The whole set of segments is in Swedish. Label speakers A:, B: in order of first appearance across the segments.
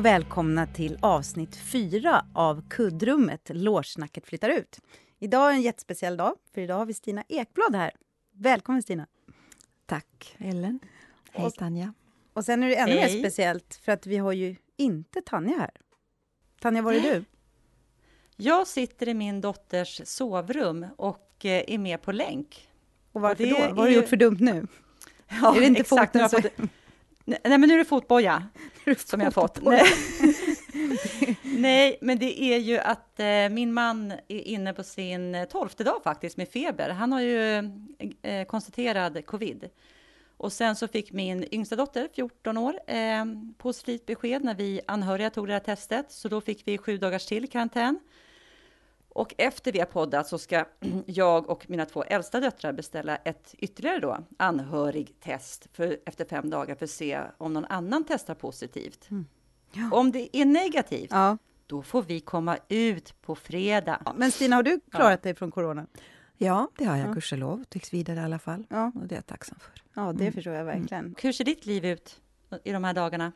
A: och välkomna till avsnitt fyra av Kuddrummet, Lårsnacket flyttar ut. Idag är en jättespeciell dag, för idag har vi Stina Ekblad här. Välkommen Stina!
B: Tack Ellen! Hej och, Tanja!
A: Och sen är det ännu Hej. mer speciellt, för att vi har ju inte Tanja här. Tanja, var är du?
C: Jag sitter i min dotters sovrum och eh, är med på länk.
A: Och varför och då? Vad har du gjort för dumt nu?
C: Ja, är det inte exakt. Foten. Nej, men nu är det fotboja som jag har fått. Nej. Nej, men det är ju att eh, min man är inne på sin tolfte dag faktiskt med feber. Han har ju eh, konstaterad covid. Och sen så fick min yngsta dotter, 14 år, eh, positivt besked när vi anhöriga tog det här testet. Så då fick vi sju dagars till karantän. Och efter vi har poddat så ska jag och mina två äldsta döttrar beställa ett ytterligare då anhörigtest för, efter fem dagar för att se om någon annan testar positivt. Mm. Ja. Om det är negativt, ja. då får vi komma ut på fredag.
A: Ja, men Stina, har du klarat dig från corona?
B: Ja, det har jag ja. gudskelov, tills vidare i alla fall. Ja. Och det är jag tacksam för.
A: Ja, det mm. förstår jag verkligen. Mm.
C: Hur ser ditt liv ut i de här dagarna?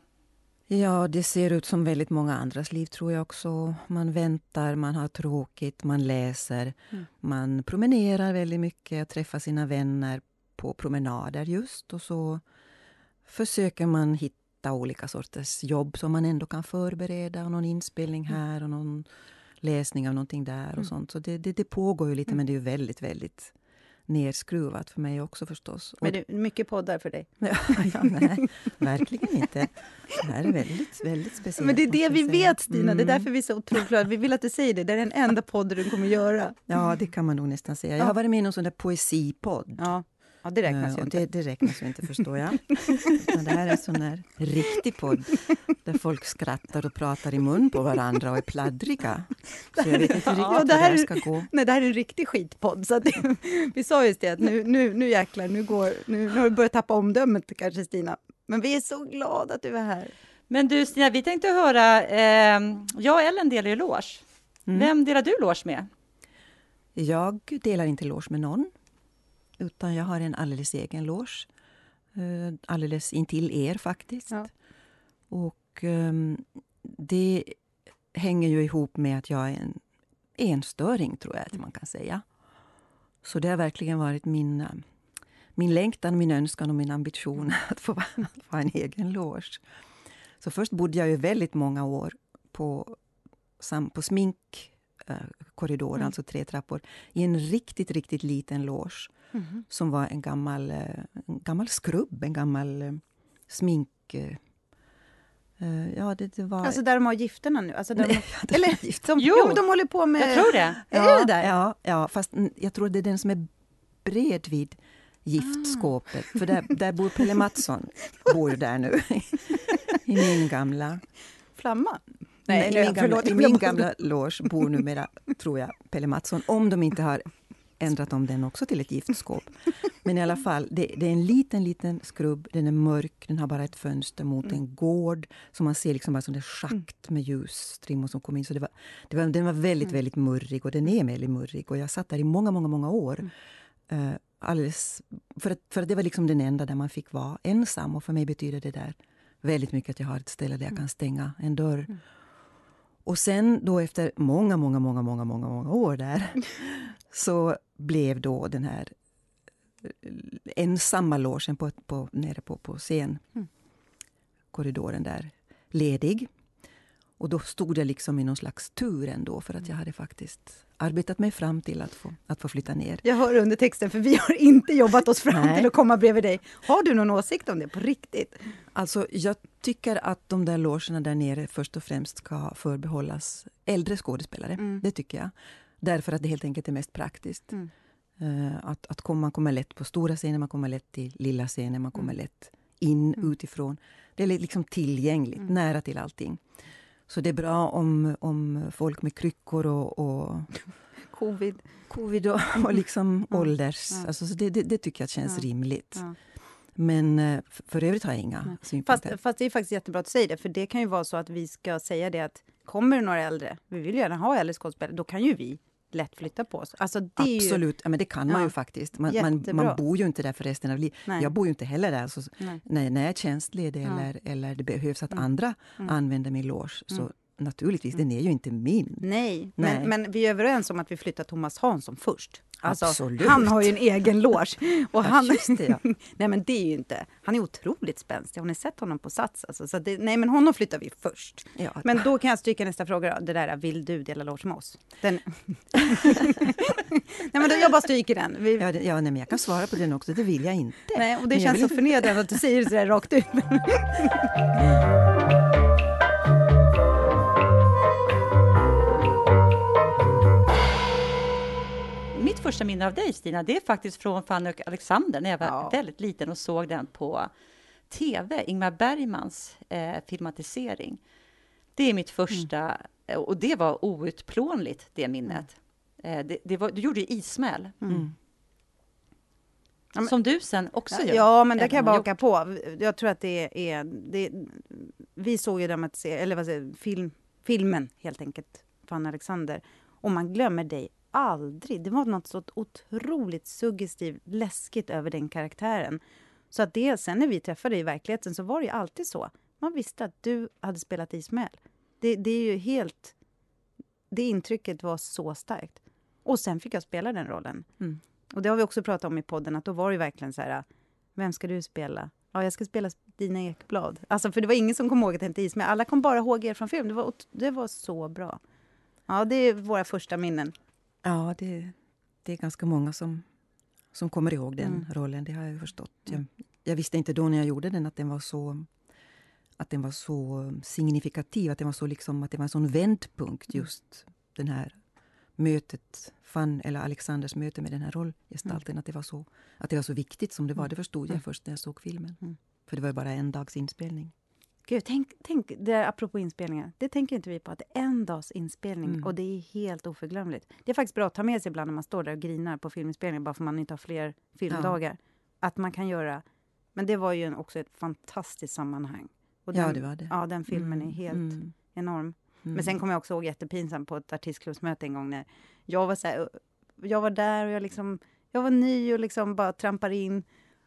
B: Ja, det ser ut som väldigt många andras liv tror jag också. Man väntar, man har tråkigt, man läser, mm. man promenerar väldigt mycket, träffar sina vänner på promenader just och så försöker man hitta olika sorters jobb som man ändå kan förbereda. Någon inspelning mm. här och någon läsning av någonting där och mm. sånt. Så det, det, det, pågår ju lite, mm. men det är väldigt, väldigt nerskruvat för mig också förstås.
A: Men det är mycket poddar för dig?
B: ja, ja, nej, verkligen inte. Det här är väldigt, väldigt speciellt.
A: Men det är det vi säga. vet, Stina. Mm. Det är därför vi är så otroligt glada. Vi vill att du säger det. Det är den enda podden du kommer göra.
B: Ja, det kan man nog nästan säga. Jag har varit med i någon sån där poesipodd.
A: Ja. Ja, det räknas ju
B: inte. Det, det, räknas ju inte, förstår jag. det här är en sån där riktig podd där folk skrattar och pratar i mun på varandra och är pladdriga. Så jag vet inte riktigt ja, det här, hur det ska gå.
A: Nej, det här är en riktig skitpodd. Så det, vi sa just det, att nu, nu, nu jäklar, nu, går, nu, nu har du börjat tappa omdömet kanske, Stina. Men vi är så glada att du är här.
C: Men du, Stina, vi tänkte höra... Eh, jag och Ellen delar ju loge. Mm. Vem delar du loge med?
B: Jag delar inte loge med någon. Utan jag har en alldeles egen loge. Uh, alldeles intill er faktiskt. Ja. Och um, det hänger ju ihop med att jag är en enstöring, tror jag att man kan säga. Så det har verkligen varit min, uh, min längtan, min önskan och min ambition att få, att få en egen loge. Så först bodde jag ju väldigt många år på, på sminkkorridoren, mm. alltså tre trappor, i en riktigt, riktigt liten loge Mm. Som var en gammal, eh, en gammal skrubb, en gammal eh, smink...
A: Uh, ja, det, det, var... Alltså där de har gifterna nu? Alltså där
B: Nej, de, eller,
A: de, jo, de håller på med...
C: Jag tror det.
B: Ja,
A: är det där?
B: Ja, ja, fast jag tror det är den som är bredvid giftskåpet. Ah. För där, där bor Pelle Mattsson, bor där nu. I min gamla...
A: Flamma?
B: Nej, Nej i, min gamla, i min gamla loge bor numera, tror jag, Pelle Mattsson. Om de inte har ändrat om den också till ett giftskåp. Men i alla fall, det, det, är en liten, liten skrubb. Den är mörk, den har bara ett fönster mot mm. en gård. Så man ser liksom bara som det schakt med ljusstrimmor som kommer in. Så det var, det var, den var väldigt, mm. väldigt murrig och den är väldigt murrig. Och jag satt där i många, många, många år. Mm. Uh, alldeles, för, att, för att det var liksom den enda där man fick vara ensam. Och för mig betyder det där väldigt mycket att jag har ett ställe där jag mm. kan stänga en dörr. Mm. Och sen då efter många, många, många, många, många, många år där så blev då den här eh, ensamma logen på, på, nere på, på scenkorridoren där ledig. Och då stod jag liksom i någon slags tur ändå för att jag hade faktiskt arbetat mig fram till att få, att få flytta ner.
A: Jag hör under texten, för vi har inte jobbat oss fram Nej. till att komma bredvid dig. Har du någon åsikt om det på riktigt?
B: Alltså, jag tycker att de där logerna där nere först och främst ska förbehållas äldre skådespelare. Mm. Det tycker jag. Därför att det helt enkelt är mest praktiskt. Mm. Uh, att, att komma, man kommer lätt på stora scener, man kommer lätt till lilla scener, man kommer mm. lätt in mm. utifrån. Det är liksom tillgängligt, mm. nära till allting. Så det är bra om, om folk med kryckor och, och
A: covid,
B: covid och, och liksom ja. ålders... Ja. Alltså, så det, det, det, tycker jag känns ja. rimligt. Ja. Men eh, för övrigt har jag inga Nej. synpunkter.
A: Fast, fast, det är faktiskt jättebra att säga det, för det kan ju vara så att vi ska säga det att kommer det några äldre, vi vill gärna ha äldre skådespelare, då kan ju vi lätt flytta på oss. Alltså,
B: Absolut, ju... ja, men det kan man ja. ju faktiskt. Man, man, man, bor ju inte där för resten av livet. Jag bor ju inte heller där. Så när, när jag är tjänstledig ja. eller, eller det behövs att mm. andra mm. använder min loge, så mm. naturligtvis, den är ju inte min.
A: Nej, Nej. Men, men, vi är överens om att vi flyttar Thomas Hansson först. Alltså, han har ju en egen loge. Och han, det, ja. nej men det är ju inte... Han är otroligt spänstig. Har ni sett honom på Sats? Alltså, så det, nej men honom flyttar vi först. Ja. Men då kan jag stryka nästa fråga då. Det där, vill du dela loge med oss? Den... nej men då, jag bara stryker den.
B: Vi... Ja, det, ja nej, men jag kan svara på den också. Det vill jag inte.
A: Nej, och det men känns så förnedrande att du säger det sådär rakt ut.
C: första minne av dig, Stina, det är faktiskt från Fanny och Alexander, när jag var ja. väldigt liten och såg den på TV, Ingmar Bergmans eh, filmatisering. Det är mitt första, mm. och det var outplånligt, det minnet. Mm. Eh, det, det var, du gjorde ju Ismäl. Mm. Som du sen också
A: gör. Ja, men det kan jag bara haka på. Jag tror att det är... Det, vi såg ju dramatisering, eller vad säger, film, filmen helt enkelt, Fanny Alexander. Och man glömmer dig aldrig. Det var något så otroligt suggestivt, läskigt över den karaktären. Så att det, sen när vi träffade i verkligheten så var det alltid så. Man visste att du hade spelat Ismael. Det, det är ju helt... Det intrycket var så starkt. Och sen fick jag spela den rollen. Mm. Och det har vi också pratat om i podden, att då var det verkligen så här, vem ska du spela? Ja, jag ska spela Stina Ekblad. Alltså, för det var ingen som kom ihåg att det hette Ismael. Alla kom bara ihåg er från film. Det var, det var så bra. Ja, det är våra första minnen.
B: Ja, det, det är ganska många som, som kommer ihåg den mm. rollen. Det har jag förstått. Jag, mm. jag, visste inte då när jag gjorde den att den var så att den var så signifikativ, att, den var så liksom, att det var en sån vändpunkt, mm. just den här mötet, Fan, eller Alexanders möte med den här rollgestalten, mm. att, det var så, att det var så viktigt som det var. Mm. Det förstod jag först när jag såg filmen. Mm. För det var bara en dags inspelning.
A: Gud, tänk, tänk det, apropå inspelningar, det tänker inte vi på, att en dags inspelning mm. och det är helt oförglömligt. Det är faktiskt bra att ta med sig ibland när man står där och grinar på filminspelningar bara för att man inte har fler filmdagar. Ja. Att man kan göra, men det var ju en, också ett fantastiskt sammanhang.
B: Och den, ja, det var det.
A: Ja, den filmen mm. är helt mm. enorm. Men sen kommer jag också ihåg jättepinsamt på ett artistklubbsmöte en gång när jag var så här, jag var där och jag liksom, jag var ny och liksom bara trampar in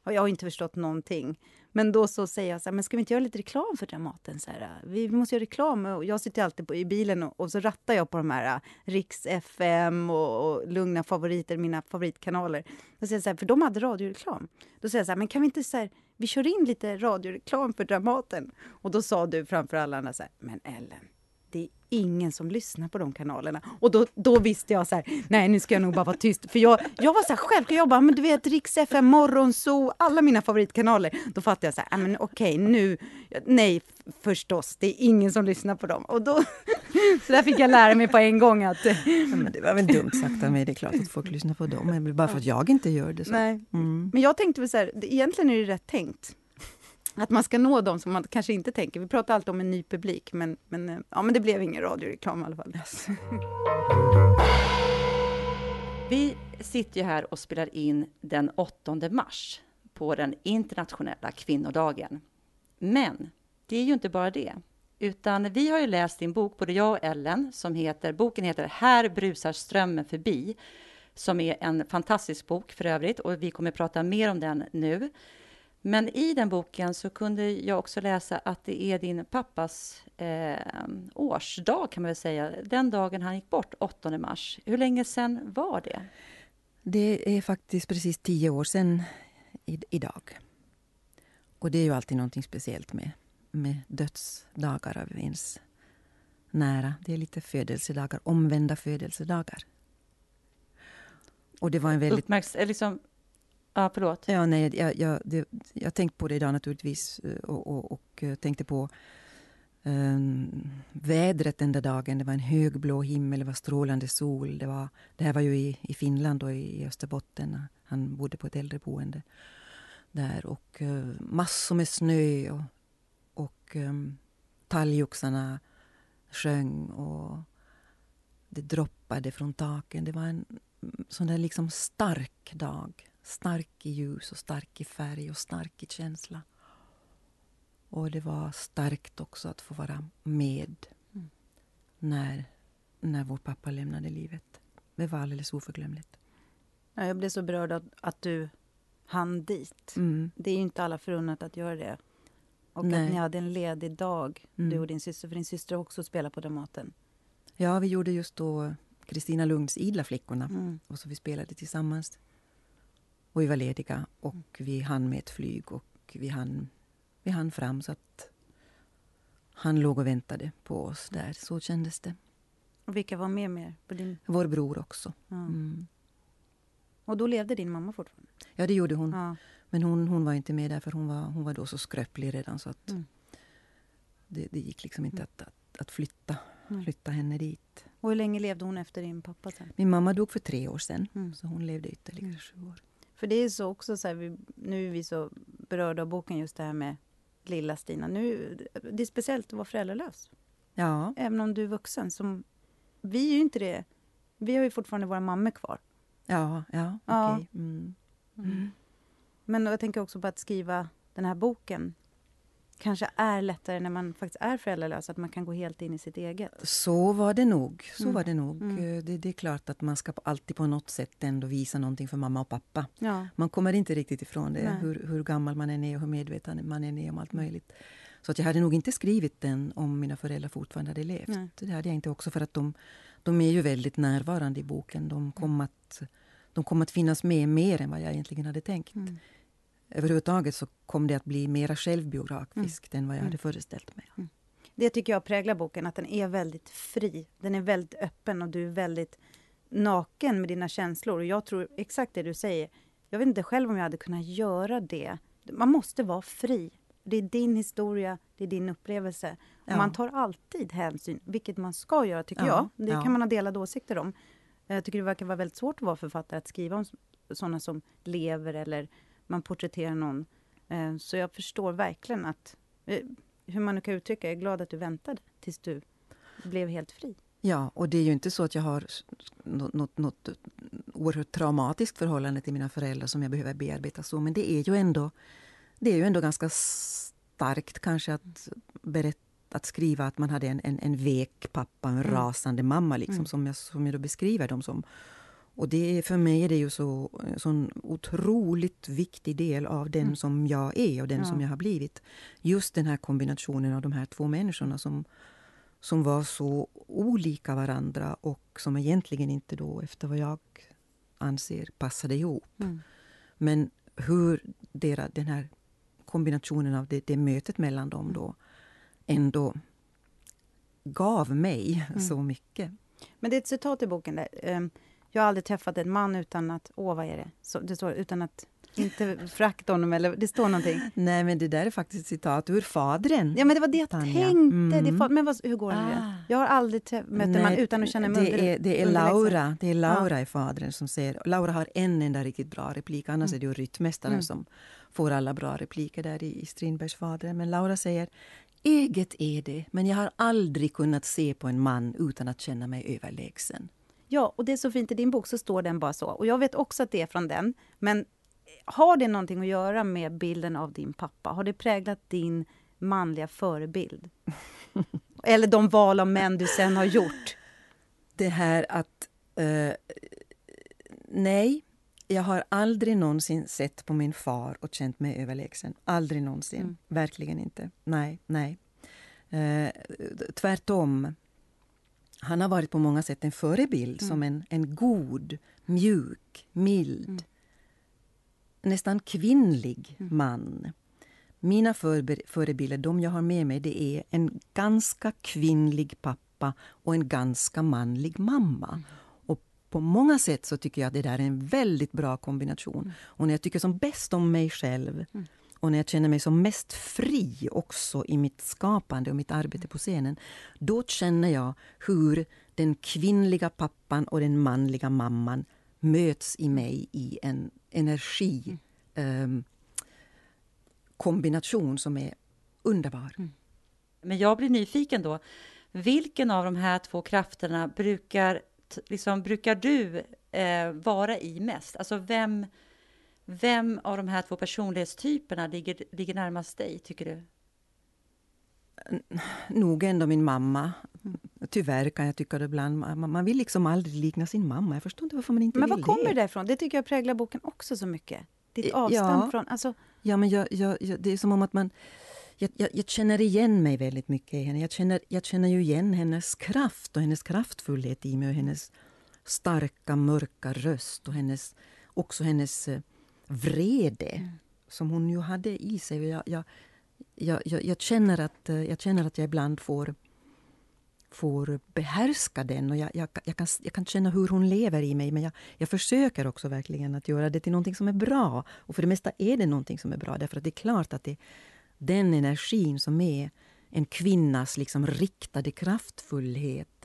A: och jag har inte förstått någonting. Men då så säger jag så här, men ska vi inte göra lite reklam för Dramaten? Så här, vi, måste göra reklam. Och jag sitter alltid på, i bilen och, och, så rattar jag på de här äh, Riks FM och, och, Lugna favoriter, mina favoritkanaler. Då säger jag så här, för de hade radioreklam. Då säger jag så här, men kan vi inte så här, vi kör in lite radioreklam för Dramaten? Och då sa du framför alla andra så här, men Ellen, det är ingen som lyssnar på de kanalerna. Och då, då visste jag så här, nej nu ska jag nog bara vara tyst. För jag, jag var så här självklar, jag bara, men du vet Rix FM, Morgonzoo, alla mina favoritkanaler. Då fattade jag så här, men okej nu, nej förstås, det är ingen som lyssnar på dem. Och då, så där fick jag lära mig på en gång att...
B: Men det var väl dumt sagt av mig, det är klart att folk lyssnar på dem, men bara för att jag inte gör det. Så.
A: Nej. Mm. Men jag tänkte väl så här, egentligen är det rätt tänkt. Att man ska nå dem som man kanske inte tänker. Vi pratar alltid om en ny publik, men, men, eh, ja, men det blev ingen radioreklam i alla fall. Yes.
C: Vi sitter ju här och spelar in den 8 mars på den internationella kvinnodagen. Men det är ju inte bara det, utan vi har ju läst din bok, både jag och Ellen, som heter, boken heter Här brusar strömmen förbi, som är en fantastisk bok för övrigt, och vi kommer att prata mer om den nu. Men i den boken så kunde jag också läsa att det är din pappas eh, årsdag, kan man väl säga. Den dagen han gick bort, 8 mars. Hur länge sedan var det?
B: Det är faktiskt precis tio år sedan i, idag. Och det är ju alltid någonting speciellt med, med dödsdagar av ens nära. Det är lite födelsedagar, omvända födelsedagar.
C: Och det var en väldigt... Uppmärks liksom Ja, förlåt.
B: Ja, nej, jag, jag, det, jag tänkte på det idag naturligtvis eh, och, och, och eh, tänkte på um, vädret den där dagen. Det var en högblå himmel, det var strålande sol. Det, var, det här var ju i, i Finland och i, i Österbotten. Han bodde på ett äldreboende där. Och uh, massor med snö och, och um, talgoxarna sjöng och det droppade från taken. Det var en mm, sån där liksom stark dag stark i ljus och stark i färg och stark i känsla. Och det var starkt också att få vara med mm. när, när vår pappa lämnade livet. det var alldeles oförglömligt.
A: Ja, jag blev så berörd att, att du hann dit.
B: Mm.
A: Det är ju inte alla förunnat att göra det. Och
B: Nej.
A: att ni hade en ledig dag,
B: Mm.
A: du och din syster, för din syster har också spelat på Dramaten.
B: Ja, vi gjorde just då Kristina Lunds Idla flickorna.
A: Mm.
B: Och så vi spelade tillsammans. Och vi var lediga och vi hann med ett flyg och vi hann, vi hann fram så att han låg och väntade på oss där. Så kändes det.
A: Och vilka var med mer? På din...
B: Vår bror också.
A: Ja.
B: Mm.
A: Och då levde din mamma fortfarande?
B: Ja, det gjorde hon.
A: Ja.
B: Men hon, hon var inte med där för hon var, hon var då så skröplig redan så att
A: Mm.
B: det, det gick liksom inte att, att, att flytta,
A: Mm.
B: flytta henne dit.
A: Och hur länge levde hon efter din pappa sen?
B: Min mamma dog för tre år sedan
A: Mm.
B: så hon levde ytterligare
A: Mm.
B: sju år.
A: För det är så också så här, vi, nu är vi så berörda av boken just det här med lilla Stina. Nu, det är speciellt att vara föräldralös,
B: Ja,
A: även om du är vuxen. Som, vi är ju inte det. Vi har ju fortfarande våra mammor kvar.
B: ja, ja,
A: Ja.
B: okej. Mm. Mm.
A: Men jag tänker också på att skriva den här boken kanske är lättare när man faktiskt är föräldralös, att man kan gå helt in i sitt eget.
B: Så var det nog. Så
A: Mm.
B: var det nog.
A: Mm.
B: Eh, Det, det är klart att man ska alltid på något sätt ändå visa någonting för mamma och pappa.
A: Ja.
B: Man kommer inte riktigt ifrån det,
A: Nej.
B: hur, hur gammal man än är och hur medveten man än är om allt möjligt. Så att jag hade nog inte skrivit den om mina föräldrar fortfarande hade levt.
A: Nej.
B: Det hade jag inte också för att de, de är ju väldigt närvarande i boken. De kom, att, de kom att finnas med mer än vad jag egentligen hade tänkt.
A: Mm.
B: Överhuvudtaget så kom det att bli mera självbiografiskt än vad jag
A: Mm.
B: hade föreställt mig.
A: Det tycker jag präglar boken, att den är väldigt fri. Den är väldigt öppen och du är väldigt naken med dina känslor. Och jag tror exakt det du säger. Jag vet inte själv om jag hade kunnat göra det. Man måste vara fri. Det är din historia, det är din upplevelse. Och
B: Ja.
A: Man tar alltid hänsyn, vilket man ska göra tycker
B: Ja,
A: jag. Det
B: ja.
A: kan man ha delade åsikter om. Jag tycker det verkar vara väldigt svårt att vara författare, att skriva om sådana som lever eller man porträtterar någon. Eh, Så jag förstår verkligen att, eh, hur man nu kan uttrycka, jag är glad att du väntade tills du blev helt fri.
B: Ja, och det är ju inte så att jag har något, något oerhört traumatiskt förhållande till mina föräldrar som jag behöver bearbeta så, men det är ju ändå, det är ju ändå ganska starkt kanske att berätta att skriva att man hade en, en, en vek pappa, en
A: Mm.
B: rasande mamma liksom,
A: Mm.
B: som, jag, som jag då beskriver dem som. Och det för mig är det ju så en sån otroligt viktig del av den
A: Mm.
B: som jag är och den
A: Ja.
B: som jag har blivit. Just den här kombinationen av de här två människorna som, som var så olika varandra och som egentligen inte då, efter vad jag anser, passade ihop.
A: Mm.
B: Men hur dera, den här kombinationen av det, det mötet mellan dem då ändå gav mig
A: Mm.
B: så mycket.
A: Men det är ett citat i boken där. Jag har aldrig träffat en man utan att, åh vad är det? Så, det står utan att inte frakta honom eller det står någonting.
B: Nej, men det där är faktiskt ett citat ur Fadren.
A: Ja men det var det jag
B: Tanja.
A: tänkte. Det
B: Mm.
A: fa- men vad, hur går det?
C: Ah.
A: Jag har aldrig mött en man utan att känna mig
B: det är, det är. Laura, det är Laura i Fadren som säger... Laura har en enda riktigt bra replik, annars
A: Mm.
B: är det ju rytmästaren
A: Mm.
B: som får alla bra repliker där i, i Strindbergs Fadren. Men Laura säger Eget är det, men jag har aldrig kunnat se på en man utan att känna mig överlägsen.
A: Ja, och det är så fint i din bok så står den bara så. Och jag vet också att det är från den. Men har det någonting att göra med bilden av din pappa? Har det präglat din manliga förebild? Eller de val av män du sen har gjort?
B: Det här att... eh, nej, jag har aldrig någonsin sett på min far och känt mig överlägsen. Aldrig någonsin.
A: Mm.
B: Verkligen inte. Nej, nej. Eh, tvärtom. Han har varit på många sätt en förebild
A: Mm.
B: som en, en god, mjuk, mild,
A: Mm.
B: nästan kvinnlig
A: Mm.
B: man. Mina förebilder, de jag har med mig, det är en ganska kvinnlig pappa och en ganska manlig mamma.
A: Mm.
B: Och på många sätt så tycker jag att det där är en väldigt bra kombination. Och när jag tycker som bäst om mig själv
A: Mm.
B: Och när jag känner mig som mest fri också i mitt skapande och mitt arbete på scenen, då känner jag hur den kvinnliga pappan och den manliga mamman möts i mig i en energi ehm, kombination som är underbar.
C: Men jag blir nyfiken då. Vilken av de här två krafterna brukar, liksom, brukar du eh, vara i mest? Alltså vem, vem av de här två personlighetstyperna ligger, ligger närmast dig, tycker du?
B: nog ändå min mamma. Mm. Tyvärr kan jag tycka det ibland. Man, man vill liksom aldrig likna sin mamma. Jag förstår inte varför man inte
A: men
B: vill
A: var kommer det ifrån? Det tycker jag präglar boken också så mycket. Ditt avstånd ja. från... Alltså...
B: Ja, men jag, jag, jag, det är som om att man... Jag, jag, jag, känner igen mig väldigt mycket i henne. Jag känner, jag känner ju igen hennes kraft och hennes kraftfullhet i mig och hennes starka, mörka röst och hennes, också hennes uh, vrede mm. som hon ju hade i sig. Jag, jag, jag, jag, känner att, uh, jag känner att jag ibland får får behärska den. Och jag, jag, jag, kan, jag kan känna hur hon lever i mig, men jag, jag försöker också verkligen att göra det till någonting som är bra. Och för det mesta är det någonting som är bra, därför att det är klart att det, den energin som är en kvinnas liksom riktade kraftfullhet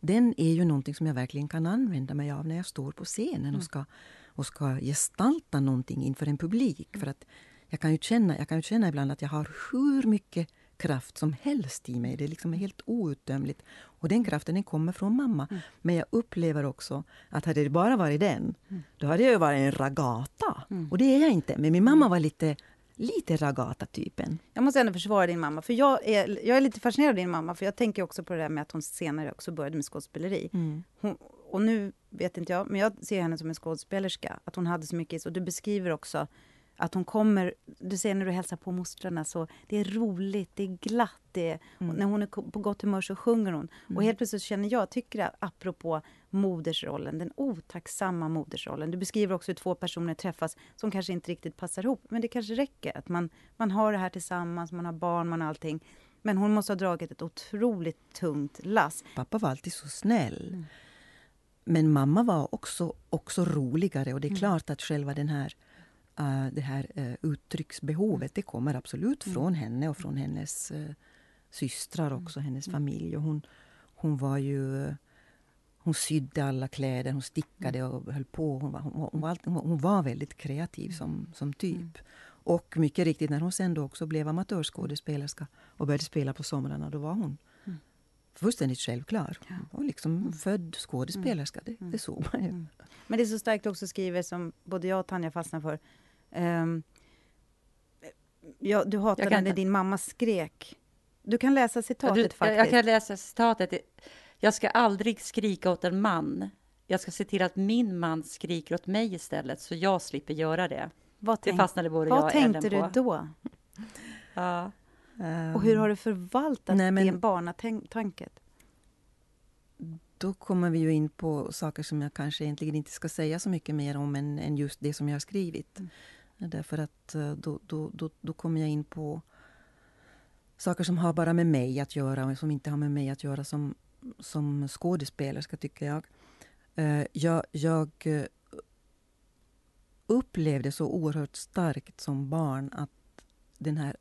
B: den är ju någonting som jag verkligen kan använda mig av när jag står på scenen mm. och, ska, och ska gestalta någonting inför en publik. För att jag kan ju känna, jag kan ju känna ibland att jag har hur mycket kraft som helst i mig. Det är liksom helt outtömligt. Och den kraften den kommer från mamma. Mm. Men jag upplever också att hade det bara varit den, mm. då hade jag varit en ragata. Mm. Och det är jag inte. Men min mamma var lite lite ragata-typen.
A: Jag måste ändå försvara din mamma, för jag är, jag är lite fascinerad av din mamma, för jag tänker också på det där med att hon senare också började med skådespeleri. Mm. Hon, och nu vet inte jag, men jag ser henne som en skådespelerska, att hon hade så mycket Och du beskriver också att hon kommer, du ser när du hälsar på mostrarna, så det är roligt, det är glatt. Det är, mm. När hon är på gott humör så sjunger hon. Mm. Och helt plötsligt känner jag, tycker jag, apropå modersrollen, den otacksamma modersrollen. Du beskriver också hur två personer träffas som kanske inte riktigt passar ihop, men det kanske räcker att man, man har det här tillsammans, man har barn, man har allting. Men hon måste ha dragit ett otroligt tungt lass.
B: Pappa var alltid så snäll. Mm. Men mamma var också, också roligare och det är mm. klart att själva den här uh, det här uh, uttrycksbehovet, det kommer absolut mm. från henne och från hennes uh, systrar också, mm. hennes familj. Och hon, hon var ju... Hon sydde alla kläder, hon stickade mm. och höll på. Hon var, hon, hon var, alltid, hon var väldigt kreativ som, som typ. Mm. Och mycket riktigt, när hon sen då också blev amatörskådespelerska och började spela på somrarna, då var hon mm. Fullständigt självklar. Ja. Hon var liksom mm. född skådespelerska, det, det såg man ju.
A: Men det är så starkt också skrivet, som både jag och Tanja fastnar för. Um, ja, du hatade kan... när din mamma skrek. Du kan läsa citatet ja, du, faktiskt.
C: Jag kan läsa citatet. Jag ska aldrig skrika åt en man. Jag ska se till att min man skriker åt mig istället, så jag slipper göra det. Vad det fastnade både
A: vad
C: jag och
A: tänkte du då?
C: ja.
A: Um, och hur har du förvaltat nej, men, det barnatanket?
B: Då kommer vi ju in på saker som jag kanske egentligen inte ska säga så mycket mer om än, än just det som jag har skrivit. Mm. Därför att eh, då, då, då, då kommer jag in på saker som har bara med mig att göra och som inte har med mig att göra som, som skådespelerska, tycker jag. Eh, jag, jag eh, upplevde så oerhört starkt som barn att den här...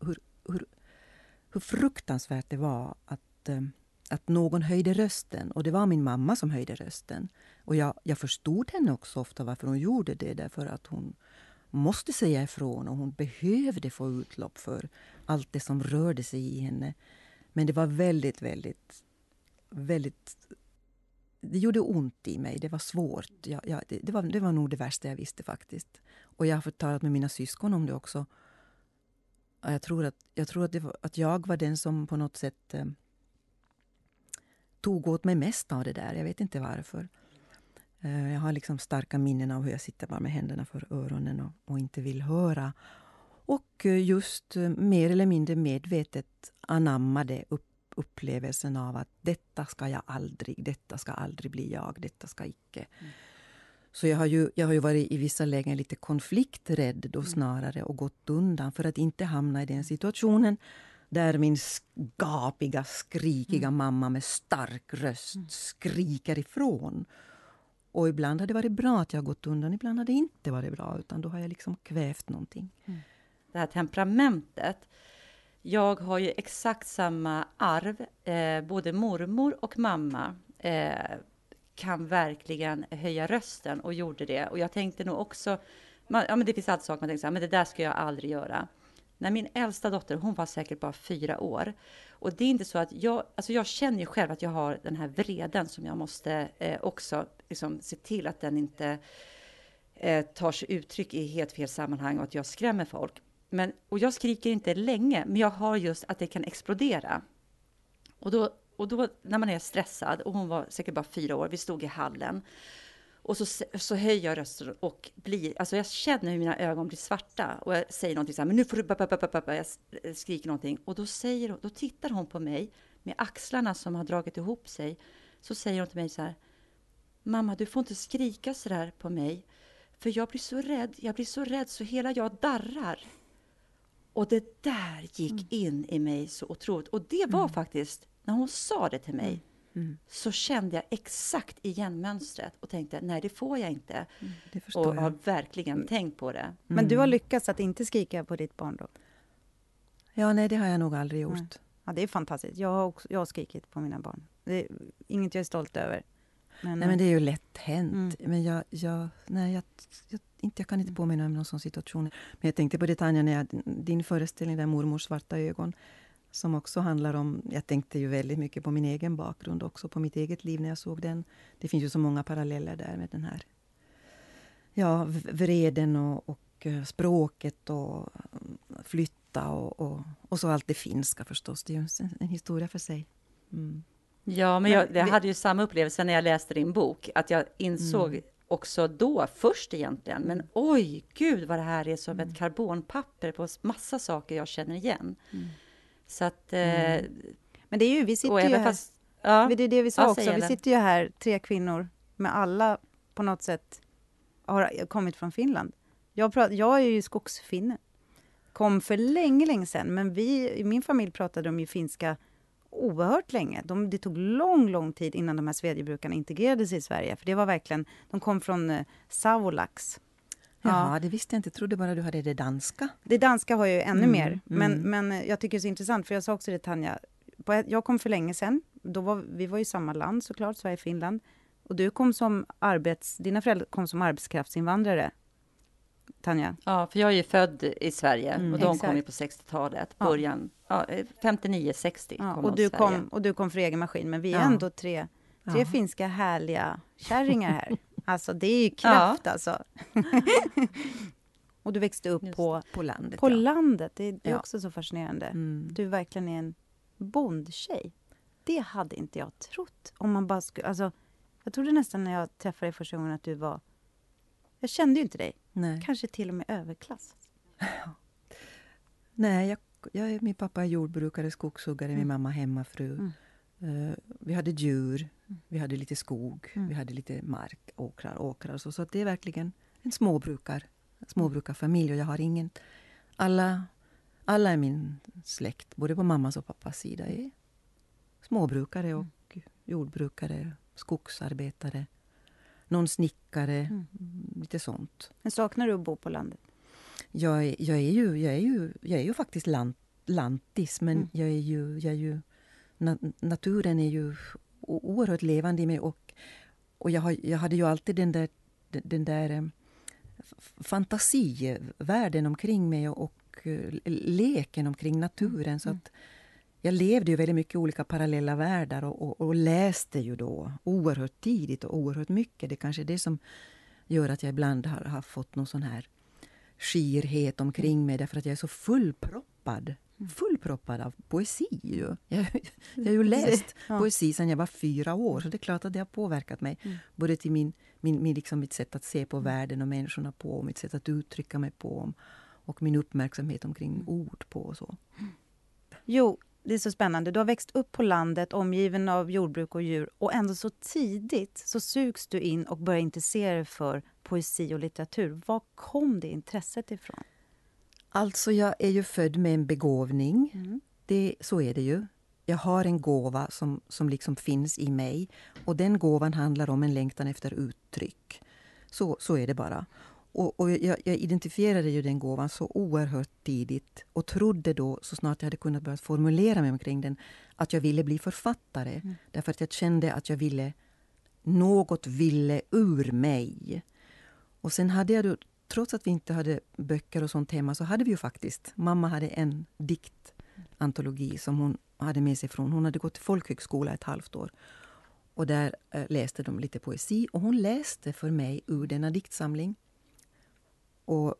B: Hur, hur, hur fruktansvärt det var att, eh, att någon höjde rösten. Och det var min mamma som höjde rösten. Och jag, jag förstod henne också ofta varför hon gjorde det. Därför att hon, måste säga ifrån och hon behövde få utlopp för allt det som rörde sig i henne. Men det var väldigt, väldigt, väldigt... Det gjorde ont i mig. Det var svårt. Jag, jag, det, det, var, det var nog det värsta jag visste faktiskt. Och jag har talat med mina syskon om det också. Jag tror att, jag, tror att, var, att jag var den som på något sätt eh, tog åt mig mest av det där. Jag vet inte varför. Eh, jag har liksom starka minnen av hur jag sitter bara med händerna för öronen och, och inte vill höra. Och eh, just eh, mer eller mindre medvetet anammade upp, upplevelsen av att detta ska jag aldrig, detta ska aldrig bli jag, detta ska icke. Mm. Så jag har, ju, jag har ju varit i vissa lägen lite konflikträdd då mm. snarare och gått undan för att inte hamna i den situationen där min gapiga, skrikiga mm. mamma med stark röst mm. skriker ifrån och ibland har det varit bra att jag gått undan, ibland har det inte varit bra, utan då har jag liksom kvävt någonting. Mm.
C: Det här temperamentet. Jag har ju exakt samma arv. Eh, både mormor och mamma eh, kan verkligen höja rösten och gjorde det. Och jag tänkte nog också, man, ja men det finns alltid saker man tänker så här, men det där ska jag aldrig göra. När min äldsta dotter, hon var säkert bara fyra år. Och det är inte så att jag, alltså jag känner ju själv att jag har den här vreden som jag måste eh, också liksom se till att den inte eh, tar sig uttryck i helt fel sammanhang och att jag skrämmer folk. men, och jag skriker inte länge, men jag har just att det kan explodera. Och då, och då när man är stressad, och hon var säkert bara fyra år, vi stod i hallen, och så, så höjer jag rösten och blir, alltså jag känner hur mina ögon blir svarta och jag säger någonting så här, men nu får du, jag skriker någonting och då säger då tittar hon på mig med axlarna som har dragit ihop sig. Så säger hon till mig så här, mamma du får inte skrika så där på mig, för jag blir så rädd, jag blir så rädd så hela jag darrar. Och det där gick mm. in i mig så otroligt. Och det var mm. faktiskt, när hon sa det till mig, mm. Mm. så kände jag exakt igen mönstret och tänkte nej, det får jag inte. Mm, och jag. har verkligen mm. tänkt på det.
A: Men du har lyckats att inte skrika på ditt barn då?
B: Ja, nej, det har jag nog aldrig gjort. Nej.
A: Ja, det är fantastiskt. Jag har, också, jag har skrikit på mina barn. Det är inget jag är stolt över.
B: Men, nej, men det är ju lätt hänt. Mm. Men jag, jag, nej, jag, jag, inte, jag kan inte påminna mig om någon sån situation. Men jag tänkte på det, Tanja, när jag, din föreställning där Mormors svarta ögon som också handlar om... Jag tänkte ju väldigt mycket på min egen bakgrund också, på mitt eget liv när jag såg den. Det finns ju så många paralleller där med den här ja, vreden och, och eh, språket och mm, flytta och, och, och, så allt det finska förstås. Det är ju en, en historia för sig. Mm.
C: Ja, men jag, jag, hade ju samma upplevelse när jag läste din bok, att jag insåg mm. också då, först egentligen, men oj, gud vad det här är som mm. ett karbonpapper på massa saker jag känner igen. Mm. Så att... Mm.
A: Eh, Men det är ju, vi sitter ju här, fast, ja, det är det vi sa också, vi sitter ju här, tre kvinnor, med alla på något sätt har kommit från Finland. Jag, prat, jag är ju skogsfinne. Kom för länge, länge sedan, men vi i min familj pratade de ju finska oerhört länge. De, det tog lång, lång tid innan de här svedjebrukarna integrerades i Sverige. För det var verkligen, de kom från eh, Savolax,
B: Ja, det visste jag inte. Jag trodde bara du hade det danska.
A: Det danska har jag ju ännu mm, mer. Men, mm. men jag tycker det är så intressant, för jag sa också det Tanja. Jag kom för länge sedan. Då var, vi var i samma land såklart, Sverige och Finland. Och du kom som arbets... Dina föräldrar kom som arbetskraftsinvandrare. Tanja?
C: Ja, för jag är ju född i Sverige mm, och de exakt. kom ju på 60-talet, början, ja. ja 59-60 ja,
A: och du kom Och du kom för egen maskin, men vi är ja. ändå tre, tre finska härliga kärringar här. Alltså det är ju kraft ja. alltså. och du växte upp på,
B: på landet.
A: På ja. landet. Det, det är ja. också så fascinerande. Mm. Du verkligen är en bondtjej. Det hade inte jag trott. Om man bara skulle, alltså, jag trodde nästan när jag träffade dig första gången att du var... Jag kände ju inte dig. Nej. Kanske till och med överklass.
B: Nej, jag, jag, min pappa är jordbrukare, skogshuggare, mm. min mamma hemmafru. Mm. Uh, vi hade djur, mm. vi hade lite skog, mm. vi hade lite mark, åkrar, åkrar. Så, så det är verkligen en småbrukar, småbrukarfamilj. Och jag har ingen... Alla, alla i min släkt, både på mammas och pappas sida, är småbrukare mm. och mm. jordbrukare, skogsarbetare. Någon snickare, mm. lite sånt.
A: Men saknar du att bo på landet?
B: Jag är, jag är, ju, jag är, ju, jag är ju faktiskt lant, lantis, men jag är ju, jag är ju naturen är ju oerhört levande i mig. Och, och jag, har, jag hade ju alltid den där, den där eh, fantasivärlden omkring mig och, och eh, leken omkring naturen. Så mm. att jag levde ju väldigt mycket i olika parallella världar och, och, och, läste ju då oerhört tidigt och oerhört mycket. Det är kanske är det som gör att jag ibland har, har fått någon sån här skirhet omkring mig därför att jag är så fullproppad fullproppad av poesi. Ju. Jag, jag har ju läst ja. poesi sedan jag var fyra år, så det är klart att det har påverkat mig. Mm. Både till min, min, min, liksom mitt sätt att se på världen och människorna på, och mitt sätt att uttrycka mig på, och min uppmärksamhet omkring mm. ord på och så.
A: Jo, det är så spännande. Du har växt upp på landet omgiven av jordbruk och djur och ändå så tidigt så sugs du in och börjar intressera dig för poesi och litteratur. Var kom det intresset ifrån?
B: Alltså, jag är ju född med en begåvning. Mm. Det, så är det ju. Jag har en gåva som, som liksom finns i mig. Och den gåvan handlar om en längtan efter uttryck. Så, så är det bara. Och, och jag, jag, identifierade ju den gåvan så oerhört tidigt och trodde då, så snart jag hade kunnat börja formulera mig omkring den, att jag ville bli författare. Mm. Därför att jag kände att jag ville... Något ville ur mig. Och sen hade jag då trots att vi inte hade böcker och sånt hemma så hade vi ju faktiskt... Mamma hade en diktantologi som hon hade med sig från... Hon hade gått till folkhögskola ett halvt år. Och där äh, läste de lite poesi och hon läste för mig ur denna diktsamling. Och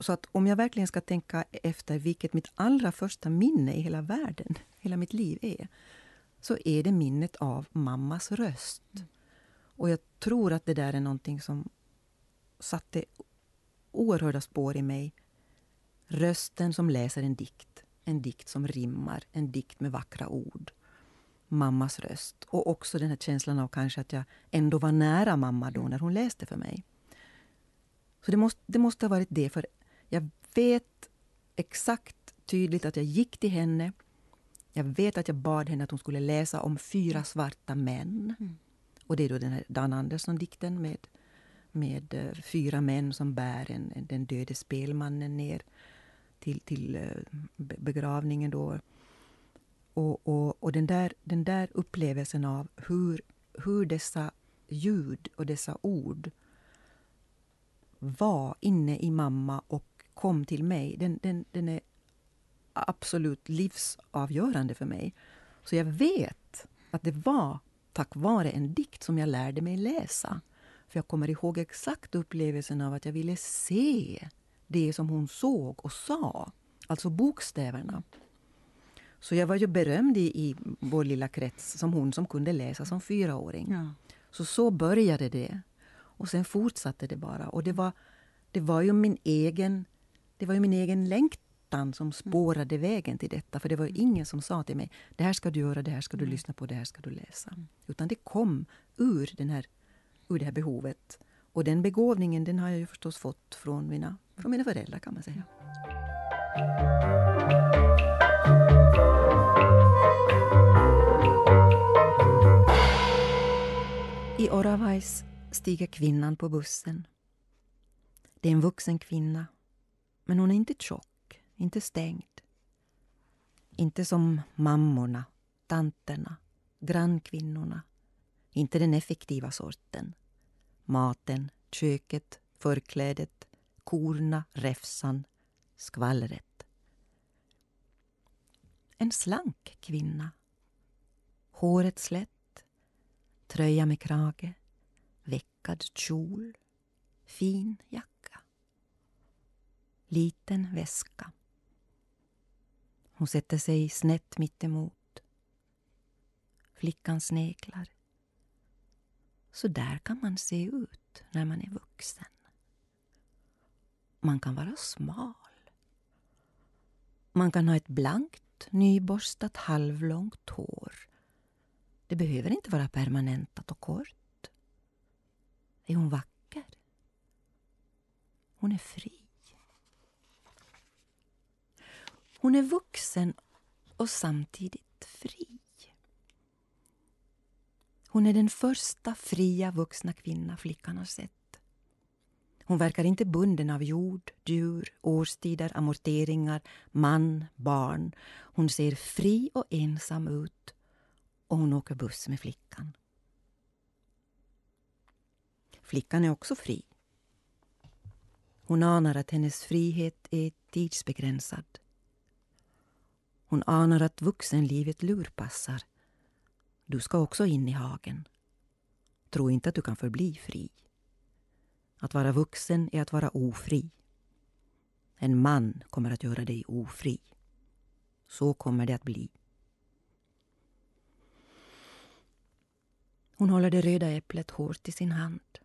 B: så att om jag verkligen ska tänka efter vilket mitt allra första minne i hela världen, hela mitt liv är, så är det minnet av mammas röst. Mm. Och jag tror att det där är någonting som satte oerhörda spår i mig. Rösten som läser en dikt, en dikt som rimmar, en dikt med vackra ord. Mammas röst. Och också den här känslan av kanske att jag ändå var nära mamma då när hon läste för mig. Så det måste, det måste ha varit det, för jag vet exakt tydligt att jag gick till henne. Jag vet att jag bad henne att hon skulle läsa om fyra svarta män. Mm. Och det är då den här Dan Andersson-dikten med, med eh, fyra män som bär en, den döde spelmannen ner till, till eh, begravningen. Då. Och, och, och den, där, den där upplevelsen av hur, hur dessa ljud och dessa ord var inne i mamma och kom till mig, den, den, den är absolut livsavgörande för mig. Så jag vet att det var tack vare en dikt som jag lärde mig läsa. För jag kommer ihåg exakt upplevelsen av att jag ville se det som hon såg och sa. Alltså bokstäverna. Så jag var ju berömd i, i vår lilla krets som hon som kunde läsa som fyraåring. Ja. Så så började det. Och sen fortsatte det bara. Och det var, det var ju min egen det var ju min egen längtan som spårade vägen till detta. För det var ingen som sa till mig, det här ska du göra, det här ska du lyssna på, det här ska du läsa. Mm. Utan det kom ur, den här, ur det här behovet. Och den begåvningen den har jag ju förstås fått från mina, från mina föräldrar kan man säga. I Oravais stiger kvinnan på bussen. Det är en vuxen kvinna men hon är inte tjock, inte stängd. Inte som mammorna, tanterna, grannkvinnorna. Inte den effektiva sorten. Maten, köket, förklädet, korna, räfsan, skvallret. En slank kvinna. Håret slätt, tröja med krage, veckad kjol, fin jacka liten väska. Hon sätter sig snett mittemot. Flickan sneglar. Så där kan man se ut när man är vuxen. Man kan vara smal. Man kan ha ett blankt, nyborstat, halvlångt hår. Det behöver inte vara permanentat och kort. Är hon vacker? Hon är fri. Hon är vuxen och samtidigt fri. Hon är den första fria vuxna kvinna flickan har sett. Hon verkar inte bunden av jord, djur, årstider, amorteringar, man, barn. Hon ser fri och ensam ut och hon åker buss med flickan. Flickan är också fri. Hon anar att hennes frihet är tidsbegränsad. Hon anar att vuxenlivet lurpassar. Du ska också in i hagen. Tro inte att du kan förbli fri. Att vara vuxen är att vara ofri. En man kommer att göra dig ofri. Så kommer det att bli. Hon håller det röda äpplet hårt i sin hand.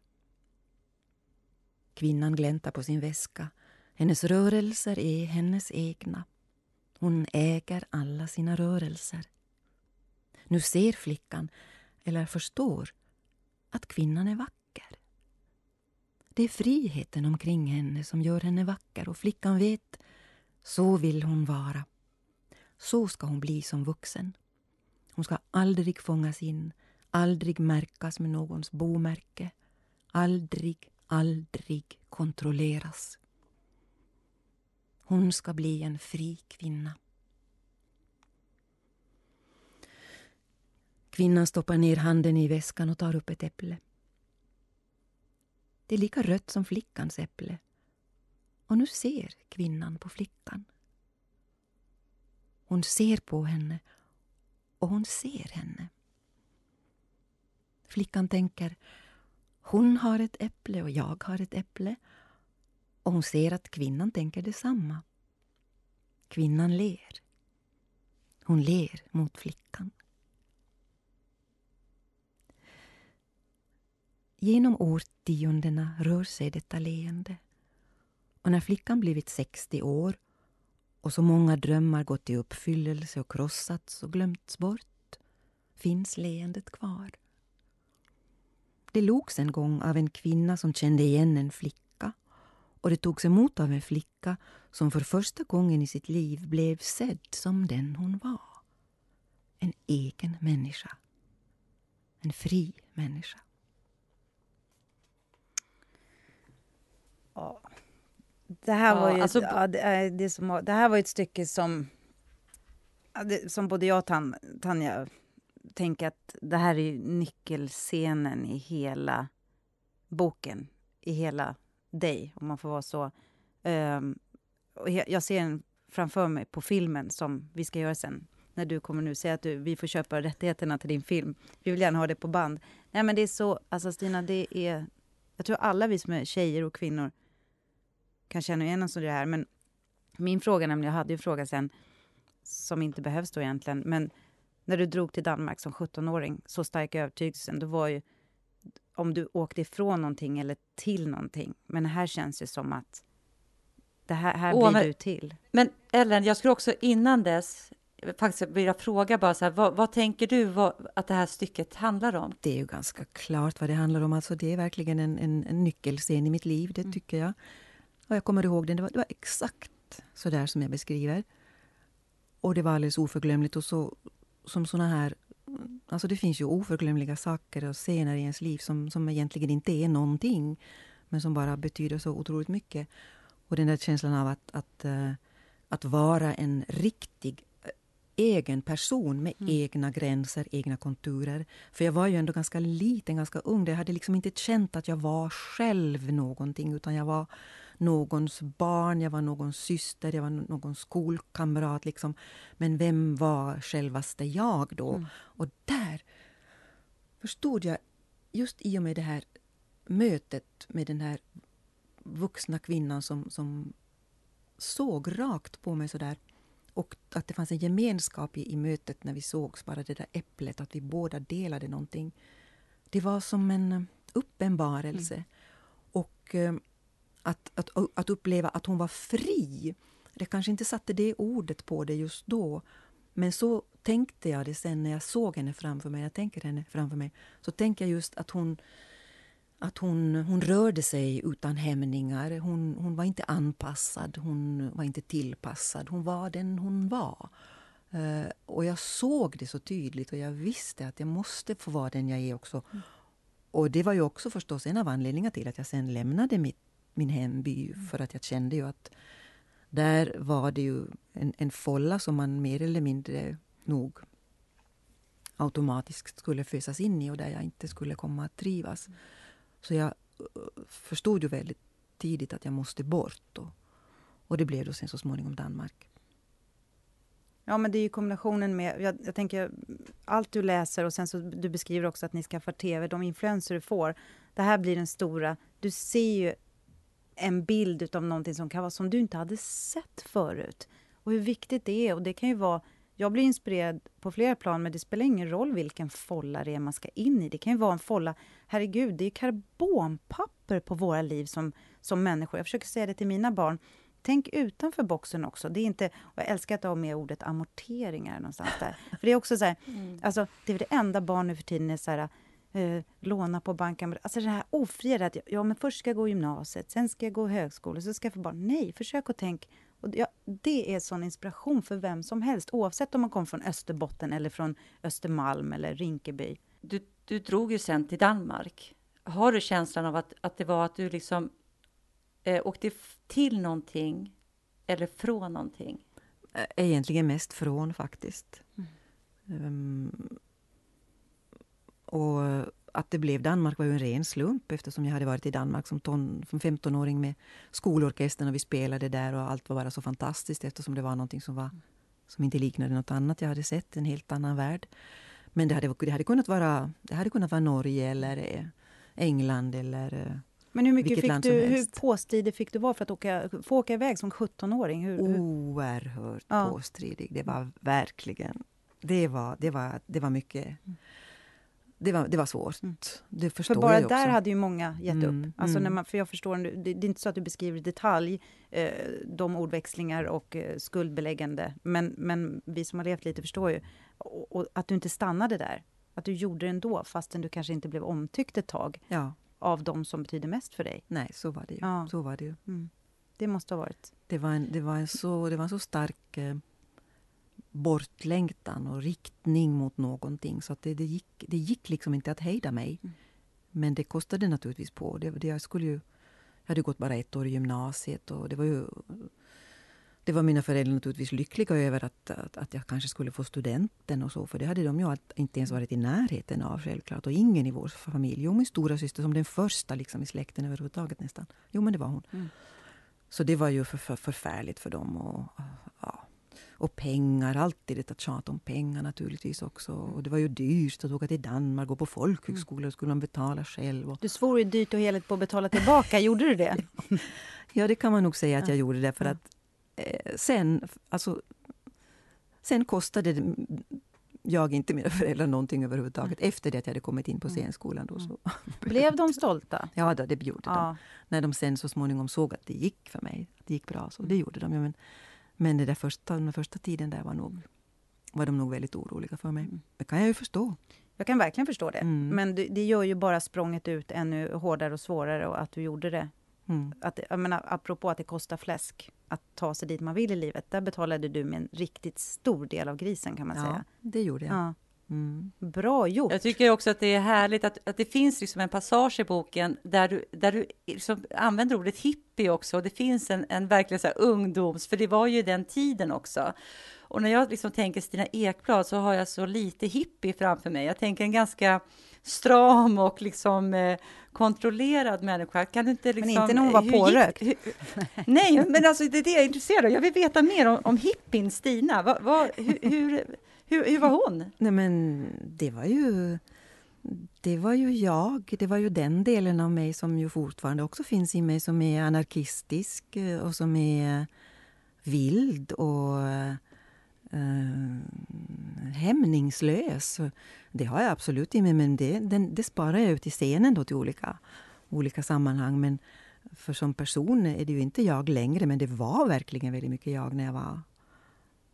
B: Kvinnan gläntar på sin väska. Hennes rörelser är hennes egna. Hon äger alla sina rörelser. Nu ser flickan, eller förstår, att kvinnan är vacker. Det är friheten omkring henne som gör henne vacker och flickan vet, så vill hon vara. Så ska hon bli som vuxen. Hon ska aldrig fångas in, aldrig märkas med någons bomärke, aldrig, aldrig kontrolleras. Hon ska bli en fri kvinna. Kvinnan stoppar ner handen i väskan och tar upp ett äpple. Det är lika rött som flickans äpple. Och nu ser kvinnan på flickan. Hon ser på henne och hon ser henne. Flickan tänker, hon har ett äpple och jag har ett äpple Och hon ser att kvinnan tänker detsamma. Kvinnan ler. Hon ler mot flickan. Genom årtiondena rör sig detta leende. Och när flickan blivit 60 år och så många drömmar gått i uppfyllelse och krossats och glömts bort finns leendet kvar. Det logs en gång av en kvinna som kände igen en flicka och det togs emot av en flicka som för första gången i sitt liv blev sedd som den hon var. En egen människa. En fri människa.
A: Det här ja, var ju alltså, ja, det, det, som, det här var ett stycke som, det, som både jag och Tanja tänker att det här är nyckelscenen i hela boken, i hela dig, om man får vara så. Um, och jag ser den framför mig på filmen som vi ska göra sen. När du kommer nu säga att du, vi får köpa rättigheterna till din film. Vi vill gärna ha det på band. Nej men det är så, alltså Stina, det är... Jag tror alla vi som är tjejer och kvinnor kan känna igen oss i det här. Men min fråga, nämligen, jag hade ju en fråga sen som inte behövs då egentligen, men när du drog till Danmark som 17-åring, så stark övertygelsen, då var ju om du åkte ifrån någonting eller till någonting. Men här känns det som att det här, här Åh, blir men, du till.
C: Men Ellen, jag skulle också innan dess faktiskt vilja fråga bara så här, vad, vad tänker du vad, att det här stycket handlar om?
B: Det är ju ganska klart vad det handlar om. Alltså det är verkligen en, en, en nyckelscen i mitt liv, det mm. tycker jag. Och jag kommer ihåg den, det var, det var exakt så där som jag beskriver. Och det var alldeles oförglömligt. Och så, som såna här... Alltså det finns ju oförglömliga saker och scener i ens liv som, som egentligen inte är någonting, men som bara betyder så otroligt mycket. Och den där känslan av att, att, uh, att vara en riktig uh, egen person med mm. egna gränser, egna konturer. För jag var ju ändå ganska liten, ganska ung. Jag hade liksom inte känt att jag var själv någonting, utan jag var någons barn, jag var någons syster, jag var någons skolkamrat. Liksom. Men vem var självaste jag då? Mm. Och där förstod jag, just i och med det här mötet med den här vuxna kvinnan som, som såg rakt på mig sådär och att det fanns en gemenskap i, i mötet när vi sågs, bara det där äpplet, att vi båda delade någonting. Det var som en uppenbarelse. Mm. Och eh, att, att, att uppleva att hon var fri. Jag kanske inte satte det ordet på det just då. Men så tänkte jag det sen när jag såg henne framför mig. Jag tänker henne framför mig. Så tänker jag just att hon att hon, hon rörde sig utan hämningar. Hon, hon var inte anpassad, hon var inte tillpassad. Hon var den hon var. Uh, och jag såg det så tydligt och jag visste att jag måste få vara den jag är också. Mm. Och det var ju också förstås en av anledningarna till att jag sen lämnade mitt min hemby för att jag kände ju att där var det ju en, en folla som man mer eller mindre nog automatiskt skulle fösas in i och där jag inte skulle komma att trivas. Så jag uh, förstod ju väldigt tidigt att jag måste bort. Och, och det blev då sen så småningom Danmark.
A: Ja, men det är ju kombinationen med... Jag, jag, tänker, allt du läser och sen så du beskriver också att ni skaffar tv, de influenser du får. Det här blir den stora... Du ser ju en bild av någonting som kan vara som du inte hade sett förut. Och hur viktigt det är. Och det kan ju vara... Jag blir inspirerad på flera plan, men det spelar ingen roll vilken folla det är man ska in i. Det kan ju vara en folla... Herregud, det är karbonpapper på våra liv som, som människor. Jag försöker säga det till mina barn. Tänk utanför boxen också. Det är inte, och jag älskar att ha med ordet amorteringar någonstans där. För det är också så här, mm. alltså, det är det enda barn nu för tiden är så här, eh, låna på banken. Alltså det här ofria, att ja, men först ska jag gå gymnasiet, sen ska jag gå högskola, så ska jag få barn. Nej, försök att tänka. Och ja, det är sån inspiration för vem som helst, oavsett om man kommer från Österbotten eller från Östermalm eller Rinkeby.
C: Du, du drog ju sen till Danmark. Har du känslan av att, att det var att du liksom eh, åkte till någonting eller från någonting?
B: Egentligen mest från faktiskt. Mm. Um, och att det blev Danmark var ju en ren slump eftersom jag hade varit i Danmark som, ton, som 15-åring med skolorkestern och vi spelade där och allt var bara så fantastiskt eftersom det var någonting som, var, som inte liknade något annat jag hade sett, en helt annan värld. Men det hade, det hade, kunnat, vara, det hade kunnat vara Norge eller eh, England eller eh,
A: Men hur mycket fick du, hur påstridig fick du vara för att åka, få åka iväg som 17-åring? Hur,
B: hur? Oerhört ja. påstridig. Det var verkligen... Det var, det var, det var mycket... Mm det var, det var svårt. Mm. Det förstår
A: för bara
B: jag
A: där hade ju många gett mm, upp. Alltså mm. när man, för jag förstår, det, det, är inte så att du beskriver i detalj eh, de ordväxlingar och eh, skuldbeläggande, men, men vi som har levt lite förstår ju. Och, och, att du inte stannade där. Att du gjorde det ändå, fastän du kanske inte blev omtyckt ett tag. Ja. Av de som betyder mest för dig.
B: Nej, så var det ju. Ja. Så var det, ju. Mm.
A: det måste ha varit.
B: Det var en, det var en, så, det var en så stark eh, bortlängtan och riktning mot någonting. Så att det, det, gick, det gick liksom inte att hejda mig. Mm. Men det kostade naturligtvis på. Det, det, jag, skulle ju, jag hade gått bara ett år i gymnasiet och det var ju... Det var mina föräldrar naturligtvis lyckliga över att, att, att jag kanske skulle få studenten och så. För det hade de ju inte ens varit i närheten av självklart. Och ingen i vår familj. Jo, min stora syster som den första liksom, i släkten överhuvudtaget nästan. Jo, men det var hon. Mm. Så det var ju för, för, förfärligt för dem. Och, ja, och pengar, alltid ett tjat om pengar naturligtvis också. Och det var ju dyrt att åka till Danmark, gå på folkhögskola, mm. skulle man betala själv. Och...
A: Du svor ju dyrt och heligt på att betala tillbaka, gjorde du det?
B: ja, det kan man nog säga att jag gjorde det. För att eh, sen, alltså, sen kostade jag inte mina föräldrar någonting överhuvudtaget efter det att jag hade kommit in på mm. scenskolan. Då, så.
A: Blev de stolta?
B: Ja, då, det gjorde ja. de. När de sen så småningom såg att det gick för mig. Det gick bra, så det gjorde de. Ja, men, men det där första, den första tiden där var, nog, var de nog väldigt oroliga för mig. Mm. Det kan jag ju förstå.
A: Jag kan verkligen förstå det. Mm. Men det, det, gör ju bara språnget ut ännu hårdare och svårare och att du gjorde det. Mm. Att, jag menar, apropå att det kostar fläsk att ta sig dit man vill i livet. Där betalade du med en riktigt stor del av grisen kan man
B: ja,
A: säga.
B: det gjorde jag. Ja.
A: Mm. Bra gjort!
C: Jag tycker också att det är härligt att, att det finns liksom en passage i boken där du, där du liksom använder ordet hippie också. Och det finns en, en verkligen så här ungdoms, för det var ju den tiden också. Och när jag liksom tänker Stina Ekblad så har jag så lite hippie framför mig. Jag tänker en ganska stram och liksom eh, kontrollerad människa. Kan du inte liksom,
A: men inte när hon var pårökt?
C: nej, men alltså det är det jag är intresserad av. Jag vill veta mer om, om hippien Stina. Va, va, hur, hur hur, hur var hon?
B: Nej, men det var ju... Det var ju jag, det var ju den delen av mig som ju fortfarande också finns i mig som är anarkistisk eh, och som är vild och eh, hämningslös. Det har jag absolut i mig, men det, den, det sparar jag ut i scenen då till olika, olika sammanhang. Men för som person är det ju inte jag längre, men det var verkligen väldigt mycket jag när jag var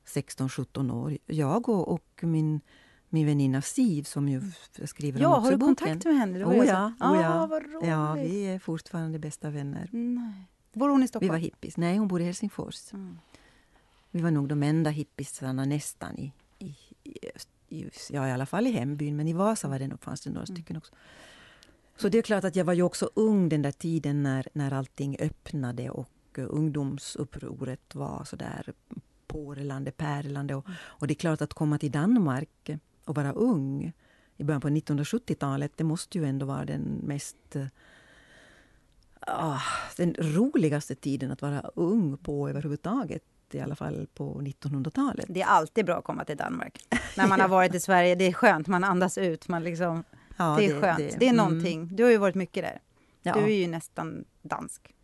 B: 16-17 år. Jag och, och min, min väninna Siv som ju skriver
A: ja,
B: om också
A: har du kontakt med henne?
B: Oh, ja, oh, ja.
A: Ah, vad roligt.
B: ja, vi är fortfarande bästa vänner.
A: Nej. Bor hon i Stockholm?
B: Vi var hippies. Nej, hon bor i Helsingfors. Mm. Vi var nog de enda hippisarna nästan i, i, i, ja, i alla fall i hembyn, men i Vasa var det nog, fanns det några mm. stycken också. Så det är klart att jag var ju också ung den där tiden när, när allting öppnade och ungdomsupproret var så där porlande, pärlande. Och, och det är klart att komma till Danmark och vara ung i början på 1970-talet, det måste ju ändå vara den mest ah, den roligaste tiden att vara ung på överhuvudtaget i alla fall på 1900-talet.
A: Det är alltid bra att komma till Danmark. När man har varit i Sverige, det är skönt, man andas ut, man liksom, ja, det är det, skönt. Det, det är mm. någonting. Mm. Du har ju varit mycket där. Ja. Du är ju nästan dansk.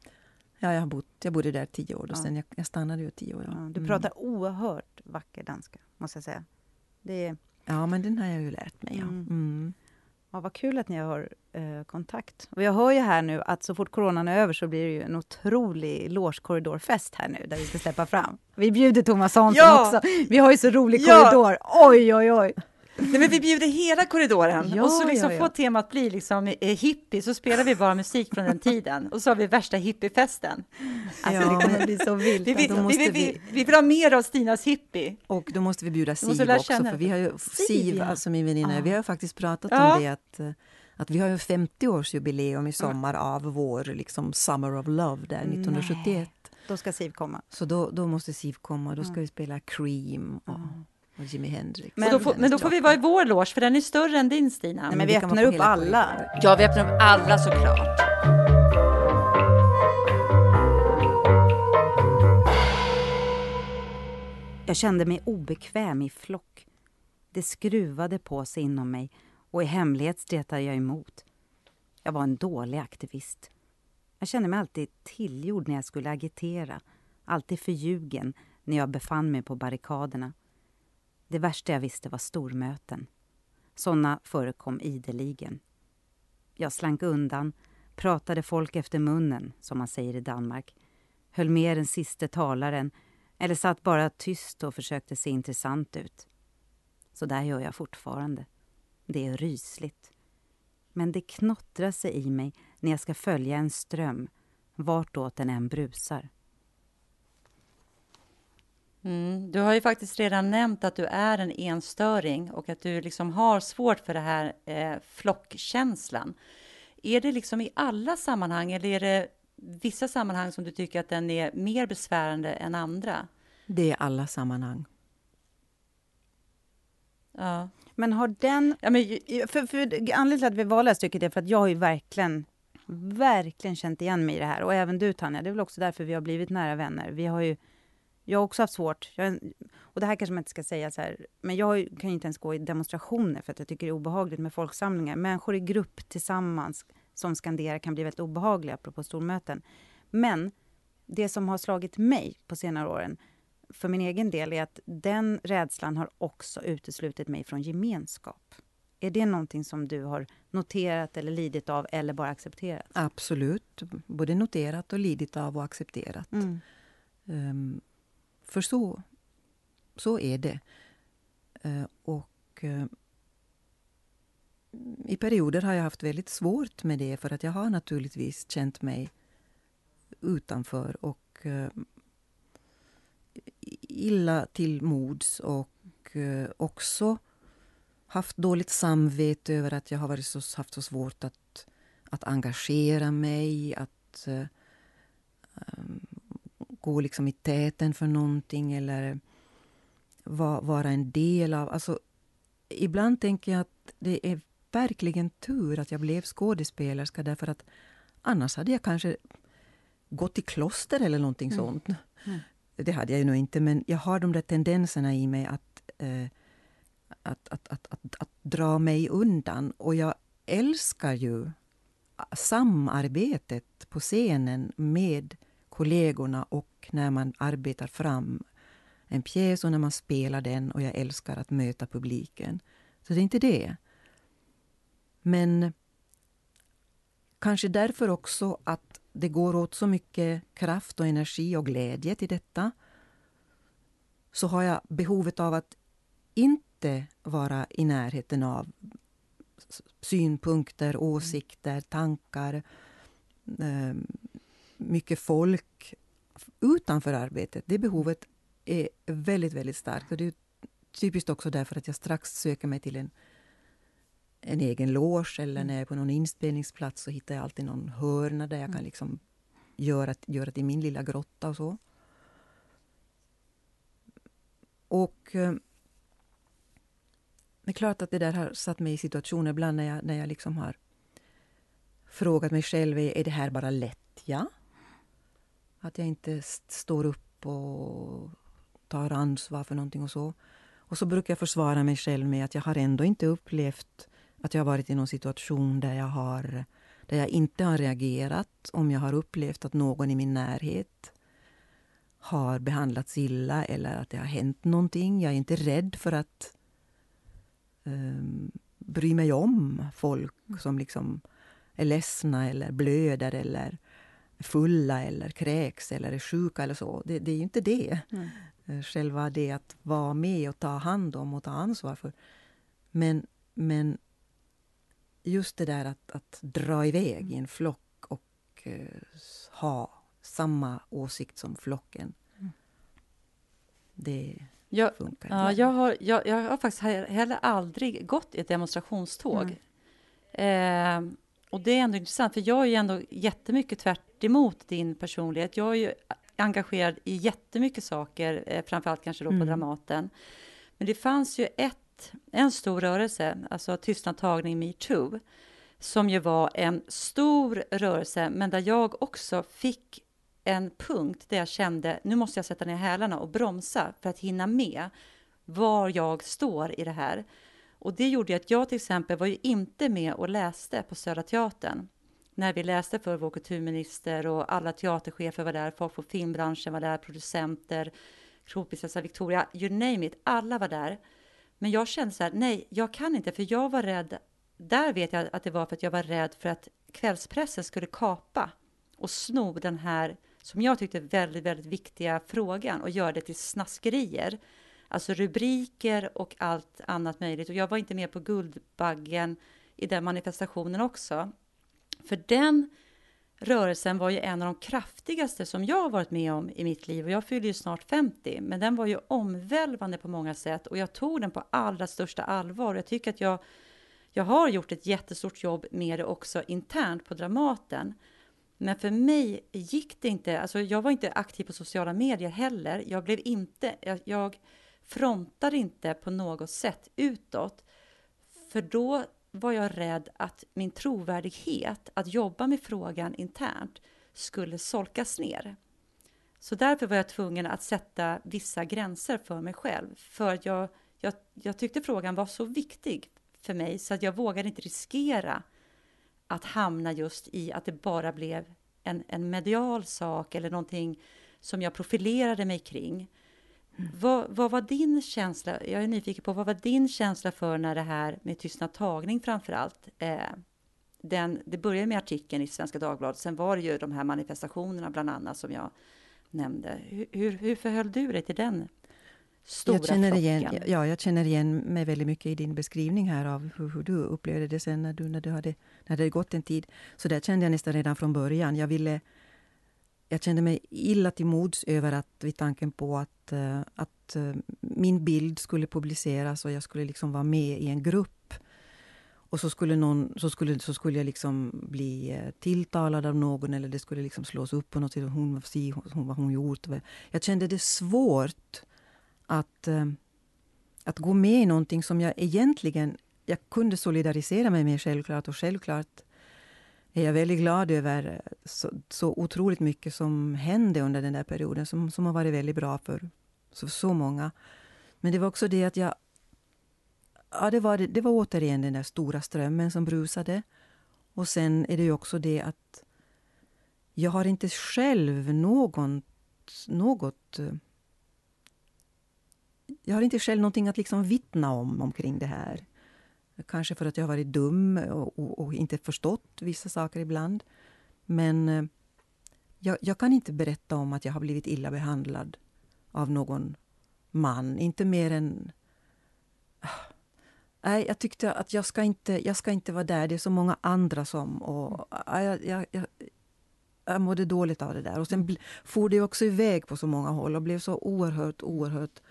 B: Ja, jag, har bott, jag bodde där tio år. Och sen jag, jag stannade ju tio år. Ja.
A: du mm. pratar oerhört vacker danska, måste jag säga. Det
B: Ja, men den har jag ju lärt mig. Ja. Mm.
A: Mm. Ja, vad kul att ni har eh, kontakt. Och jag hör ju här nu att så fort coronan är över så blir det ju en otrolig logekorridorfest här nu, där vi ska släppa fram. Vi bjuder Thomas Hansson ja! också. Vi har ju så rolig ja! korridor. Oj, oj, oj!
C: Nej, men vi bjuder hela korridoren ja, och så liksom ja, ja. får temat bli liksom eh, hippie, så spelar vi bara musik från den tiden och så har vi värsta hippiefesten.
A: Alltså, ja. det kommer bli så vilt.
C: Vi, vi, vi, vi, vi vill ha mer av Stinas hippie.
B: Och då måste vi bjuda Siv också, för vi har ju, Siv, alltså min väninna, ah. vi har faktiskt pratat om det att eh, att vi har ju 50-årsjubileum i sommar av vår liksom, Summer of Love där 1971. Nej.
A: Då ska Siv komma.
B: Så då, då måste Siv komma. Då ska vi spela Cream. Och, och Jimi Hendrix.
C: Men, då får, men då får vi vara i vår loge, för den är större än din Stina.
A: Nej, men vi, vi öppnar upp alla.
C: Ja, vi öppnar upp alla såklart.
A: Jag kände mig obekväm i flock. Det skruvade på sig inom mig och i hemlighet stretade jag emot. Jag var en dålig aktivist. Jag kände mig alltid tillgjord när jag skulle agitera. Alltid förljugen när jag befann mig på barrikaderna. Det värsta jag visste var stormöten. Sådana förekom ideligen. Jag slank undan, pratade folk efter munnen, som man säger i Danmark, höll med den siste talaren eller satt bara tyst och försökte se intressant ut. Så där gör jag fortfarande. Det är rysligt. Men det knottrar sig i mig när jag ska följa en ström, vartåt den än brusar.
C: Mm. Du har ju faktiskt redan nämnt att du är en enstöring och att du liksom har svårt för det här eh, flockkänslan. Är det liksom i alla sammanhang eller är det vissa sammanhang som du tycker att den är mer besvärande än andra?
B: Det är alla sammanhang.
A: Ja. Men har den... Ja, men, för, för, anledningen till att vi valde det här stycket är för att jag har ju verkligen, verkligen känt igen mig i det här. Och även du Tanja, det är väl också därför vi har blivit nära vänner. Vi har ju, jag har också haft svårt, jag, och det här kanske man inte ska säga så här, men jag kan inte ens gå i demonstrationer för att jag tycker det är obehagligt med folksamlingar. Människor i grupp tillsammans som skanderar kan bli väldigt obehagliga, apropå stormöten. Men det som har slagit mig på senare åren, för min egen del, är att den rädslan har också uteslutit mig från gemenskap. Är det någonting som du har noterat eller lidit av eller bara accepterat?
B: Absolut. Både noterat och lidit av och accepterat. Mm. Um, för så, så är det. Eh, och eh, i perioder har jag haft väldigt svårt med det för att jag har naturligtvis känt mig utanför och eh, illa till mods och också haft dåligt samvete över att jag har varit så, haft så svårt att, att engagera mig, att um, gå liksom i täten för någonting eller va, vara en del av... Alltså, ibland tänker jag att det är verkligen tur att jag blev skådespelerska därför att annars hade jag kanske gått i kloster eller någonting mm. sånt. Mm. Det hade jag ju nog inte, men jag har de där tendenserna i mig att, eh, att, att, att, att, att dra mig undan. Och jag älskar ju samarbetet på scenen med kollegorna och när man arbetar fram en pjäs och när man spelar den och jag älskar att möta publiken. Så det är inte det. Men kanske därför också att det går åt så mycket kraft och energi och glädje till detta så har jag behovet av att inte vara i närheten av synpunkter, åsikter, tankar, ehm, mycket folk utanför arbetet. Det behovet är väldigt, väldigt starkt. Och det är typiskt också därför att jag strax söker mig till en en egen loge eller mm. när jag är på någon inspelningsplats så hittar jag alltid någon hörna där jag kan mm. liksom göra, göra till min lilla grotta och så. Och eh, det är klart att det där har satt mig i situationer ibland när jag, när jag liksom har frågat mig själv, är det här bara lättja? Att jag inte står upp och tar ansvar för någonting och så. Och så brukar jag försvara mig själv med att jag har ändå inte upplevt att jag har varit i någon situation där jag, har, där jag inte har reagerat om jag har upplevt att någon i min närhet har behandlats illa eller att det har hänt någonting. Jag är inte rädd för att um, bry mig om folk som liksom är ledsna eller blöder eller fulla eller kräks eller är sjuka eller så. Det, det är ju inte det. Mm. Själva det att vara med och ta hand om och ta ansvar för. Men, men just det där att, att dra iväg i en flock och uh, ha samma åsikt som flocken. Mm. Det
C: jag,
B: funkar.
C: Ja, jag, har, jag, jag har faktiskt heller aldrig gått i ett demonstrationståg. Mm. Eh, och det är ändå intressant, för jag är ju ändå jättemycket tvärt emot din personlighet. Jag är ju engagerad i jättemycket saker, eh, framförallt kanske då på mm. Dramaten. Men det fanns ju ett en stor rörelse, alltså tystnadtagning metoo, som ju var en stor rörelse, men där jag också fick en punkt där jag kände nu måste jag sätta ner hälarna och bromsa för att hinna med var jag står i det här. Och det gjorde att jag till exempel var ju inte med och läste på Södra Teatern när vi läste för vår kulturminister och alla teaterchefer var där, folk från filmbranschen var där, producenter, kronprinsessa Victoria, you name it, alla var där. Men jag kände så här, nej, jag kan inte, för jag var rädd. Där vet jag att det var för att jag var rädd för att kvällspressen skulle kapa och sno den här, som jag tyckte väldigt, väldigt viktiga frågan och göra det till snaskerier. Alltså rubriker och allt annat möjligt. Och jag var inte med på Guldbaggen i den manifestationen också. För den rörelsen var ju en av de kraftigaste som jag har varit med om i mitt liv och jag fyller ju snart 50, men den var ju omvälvande på många sätt och jag tog den på allra största allvar. Jag tycker att jag, jag har gjort ett jättestort jobb med det också internt på Dramaten. Men för mig gick det inte, alltså jag var inte aktiv på sociala medier heller. Jag blev inte, jag, jag frontade inte på något sätt utåt. För då var jag rädd att min trovärdighet att jobba med frågan internt skulle solkas ner. Så därför var jag tvungen att sätta vissa gränser för mig själv. För att jag, jag, jag tyckte frågan var så viktig för mig så att jag vågade inte riskera att hamna just i att det bara blev en, en medial sak eller någonting som jag profilerade mig kring. Vad, vad, var din känsla, jag är nyfiken på, vad var din känsla för när det här med tystnad tagning framför allt, eh, den, det började med artikeln i Svenska Dagbladet, sen var det ju de här manifestationerna bland annat som jag nämnde. Hur, hur förhöll du dig till den stora
B: jag känner igen,
C: flocken?
B: Ja, jag känner igen mig väldigt mycket i din beskrivning här av hur, hur du upplevde det sen när, du, när, du hade, när det hade gått en tid. Så där kände jag nästan redan från början. Jag ville jag kände mig illa till mods över att, vid tanken på att, eh, att eh, min bild skulle publiceras och jag skulle liksom vara med i en grupp. Och så skulle, någon, så skulle, så skulle jag liksom bli eh, tilltalad av någon eller det skulle liksom slås upp på något sätt. Hon var si, hon, vad hon gjort. Jag kände det svårt att, att gå med i någonting som jag egentligen jag kunde solidarisera mig med självklart och självklart är jag väldigt glad över eh, så, så otroligt mycket som hände under den där perioden som, som har varit väldigt bra för så, så många. Men det var också det att jag... Ja, det var, det var återigen den där stora strömmen som brusade. Och sen är det ju också det att jag har inte själv någon, något... Eh, jag har inte själv någonting att liksom vittna om omkring det här. Kanske för att jag har varit dum och, och, och inte förstått vissa saker ibland. Men eh, jag, jag, kan inte berätta om att jag har blivit illa behandlad av någon man. Inte mer än... Ah, nej, jag tyckte att jag ska, inte, jag ska inte vara där. Det är så många andra som... Och, ah, jag, jag, jag, jag mådde dåligt av det där. Och sen for det också iväg på så många håll och blev så oerhört, oerhört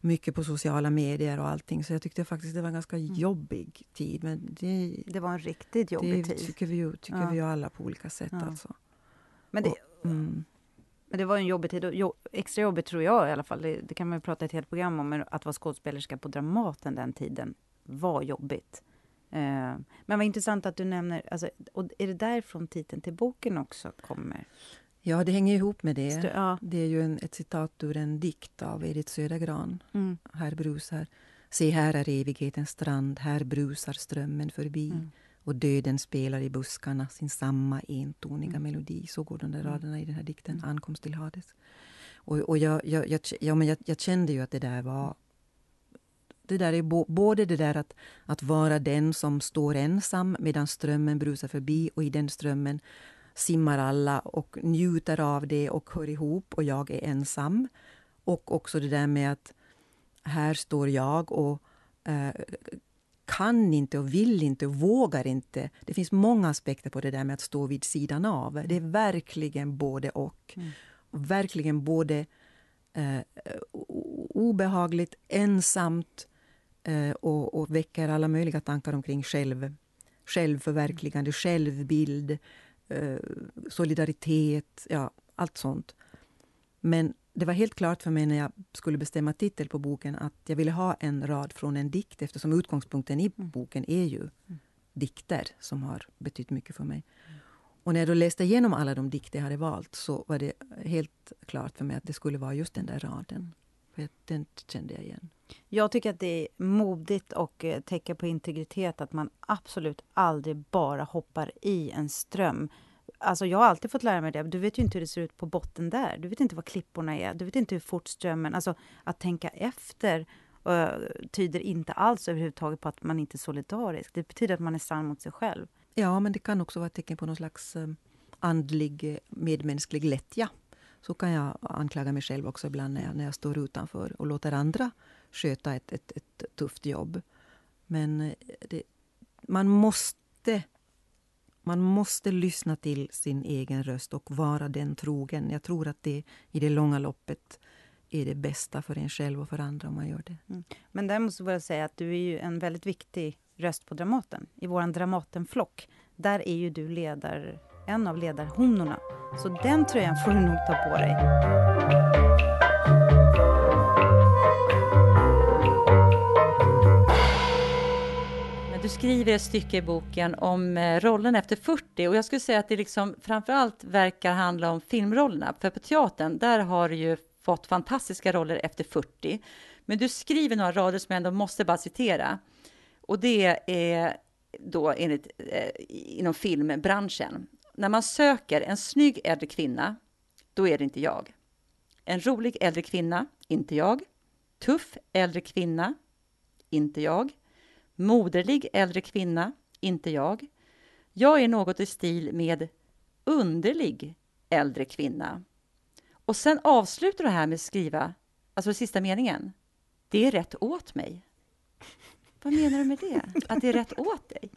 B: mycket på sociala medier och allting. Så jag tyckte faktiskt det var en ganska mm. jobbig tid. Men det,
A: det var en riktigt jobbig
B: det
A: tid.
B: tycker vi ju, tycker ja. vi alla på olika sätt. Ja. Alltså.
A: Men, det, och, mm. men det var en jobbig tid. Jo, extra jobbigt tror jag i alla fall. Det, det kan man prata ett helt program om. Men att vara skådespelerska på Dramaten den tiden var jobbigt. Uh, men vad intressant att du nämner... Alltså, och är det därifrån titeln till boken också kommer?
B: Ja, det hänger ihop med det. Stö ja. Det är ju en, ett citat ur en dikt av Edith Södergran. Mm. Här brusar... Se, här är evighetens strand, här brusar strömmen förbi. Mm. Och döden spelar i buskarna sin samma entoniga mm. melodi. Så går de där mm. raderna i den här dikten, mm. Ankomst till Hades. Och, och jag, jag, jag, ja, men jag, jag kände ju att det där var det där är bo, både det där att, att vara den som står ensam medan strömmen brusar förbi och i den strömmen simmar alla och njuter av det och hör ihop och jag är ensam. Och också det där med att här står jag och eh, kan inte och vill inte och vågar inte. Det finns många aspekter på det där med att stå vid sidan av. Det är verkligen både och. Mm. Verkligen både eh, obehagligt, ensamt eh, och, och väcker alla möjliga tankar omkring själv, självförverkligande, självbild, eh, solidaritet, ja, allt sånt. Men det var helt klart för mig när jag skulle bestämma titel på boken att jag ville ha en rad från en dikt eftersom utgångspunkten i mm. boken är ju mm. dikter som har betytt mycket för mig. Mm. Och när jag då läste igenom alla de dikter jag hade valt så var det helt klart för mig att det skulle vara just den där raden. För den kände jag igen.
A: Jag tycker att det är modigt och eh, tecken på integritet att man absolut aldrig bara hoppar i en ström. Alltså jag har alltid fått lära mig det. Du vet ju inte hur det ser ut på botten där. Du vet inte vad klipporna är. Du vet inte hur fort strömmen... Alltså att tänka efter uh, tyder inte alls överhuvudtaget på att man inte är solidarisk. Det betyder att man är sann mot sig själv.
B: Ja, men det kan också vara ett tecken på någon slags eh, andlig, medmänsklig lättja. Så kan jag anklaga mig själv också ibland när jag, när jag står utanför och låter andra sköta ett, ett, ett tufft jobb. Men eh, det, man måste man måste lyssna till sin egen röst och vara den trogen. Jag tror att det i det långa loppet är det bästa för en själv och för andra om man gör det. Mm.
A: Men däremot måste vill jag säga att du är ju en väldigt viktig röst på Dramaten. I vår Dramatenflock, där är ju du ledar, en av ledarhonorna. Så den tröjan får du nog ta på dig.
C: Du skriver ett stycke i boken om eh, rollen efter 40 och jag skulle säga att det liksom framförallt verkar handla om filmrollerna. För på teatern, där har du ju fått fantastiska roller efter 40. Men du skriver några rader som jag ändå måste bara citera. Och det är då enligt, eh, inom filmbranschen. När man söker en snygg äldre kvinna, då är det inte jag. En rolig äldre kvinna, inte jag. Tuff äldre kvinna, inte jag. Moderlig äldre kvinna, inte jag. Jag är något i stil med underlig äldre kvinna. Och sen avslutar du här med att skriva, alltså sista meningen. Det är rätt åt mig. Vad menar du med det? Att det är rätt åt dig?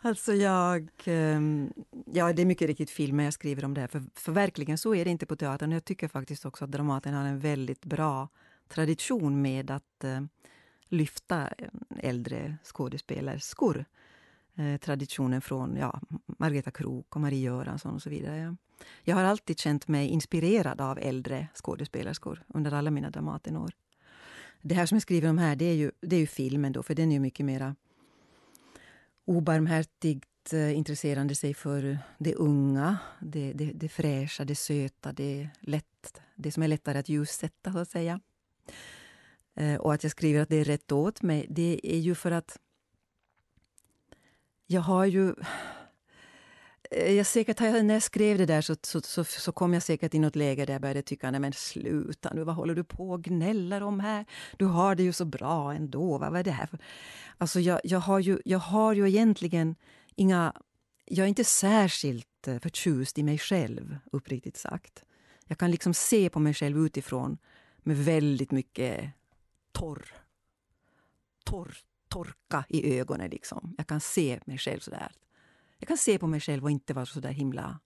B: Alltså jag... Ehm, ja, det är mycket riktigt filmer jag skriver om det här. För, för verkligen så är det inte på teatern. Jag tycker faktiskt också att Dramaten har en väldigt bra tradition med att eh, lyfta äldre skådespelerskor. Eh, traditionen från ja, Margareta Krook och Marie Göransson och så vidare. Jag har alltid känt mig inspirerad av äldre skådespelerskor under alla mina Dramatenår. Det här som jag skriver om här, det är ju, det är ju filmen då, för den är ju mycket mera obarmhärtigt eh, intresserande sig för det unga, det, det, det fräscha, det söta, det, lätt, det som är lättare att ljussätta, så att säga. Eh, och att jag skriver att det är rätt åt mig, det är ju för att jag har ju... Eh, jag säkert, när jag skrev det där så, så, så, så, kom jag säkert i något läge där jag började tycka, nej men sluta nu, vad håller du på och gnäller om här? Du har det ju så bra ändå, vad är det här för... Alltså jag, jag, har ju, jag har ju egentligen inga... Jag är inte särskilt eh, förtjust i mig själv, uppriktigt sagt. Jag kan liksom se på mig själv utifrån med väldigt mycket torr, torr, torka i ögonen. Liksom. Jag kan se mig själv så där. Jag kan se på mig själv och inte vara så där himla,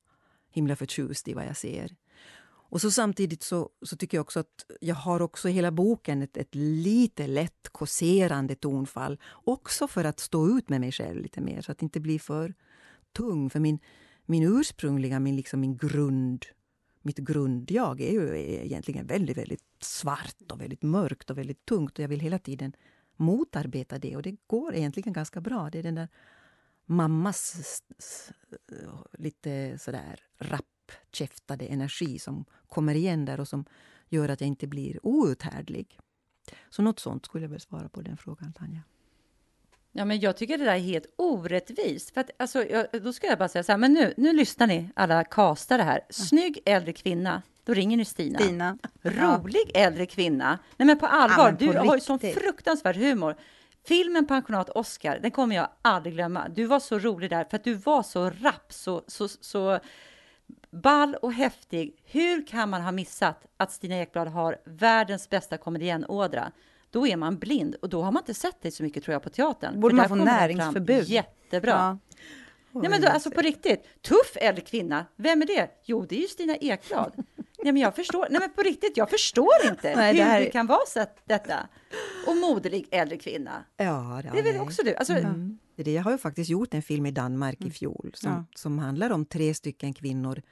B: himla förtjust i vad jag ser. Och så samtidigt så, så tycker jag också att jag har också i hela boken ett, ett lite lätt kåserande tonfall. Också för att stå ut med mig själv lite mer, så att det inte blir för tung. För min, min ursprungliga, min, liksom min grund, mitt grundjag är ju egentligen väldigt, väldigt svart och väldigt mörkt och väldigt tungt. Och jag vill hela tiden motarbeta det och det går egentligen ganska bra. Det är den där mammas lite sådär rappkäftade energi som kommer igen där och som gör att jag inte blir outhärdlig. Så något sånt skulle jag väl svara på den frågan, Tanja.
C: Ja, men jag tycker det där är helt orättvist. För att, alltså, jag, då ska jag bara säga så här, men nu, nu lyssnar ni alla kastare här. Snygg äldre kvinna, då ringer ni Stina.
A: Stina.
C: Rolig ja. äldre kvinna. Nej, men på allvar, ja, men på du har ju sån fruktansvärd humor. Filmen Pensionat Oscar, den kommer jag aldrig glömma. Du var så rolig där, för att du var så rapp, så, så, så ball och häftig. Hur kan man ha missat att Stina Ekblad har världens bästa komedienådra? Då är man blind och då har man inte sett dig så mycket tror jag på teatern.
A: Borde man få näringsförbud?
C: Jättebra. Ja. Nej men då, alltså på riktigt, tuff äldre kvinna, vem är det? Jo, det är ju Stina Ekblad. Nej men jag förstår, nej men på riktigt, jag förstår inte nej, hur det, här... det kan vara så detta. Och moderlig äldre kvinna.
B: Ja,
C: det, det är väl också du? Alltså, mm.
B: Jag har ju faktiskt gjort en film i Danmark i mm. fjol som, ja. som handlar om tre stycken kvinnor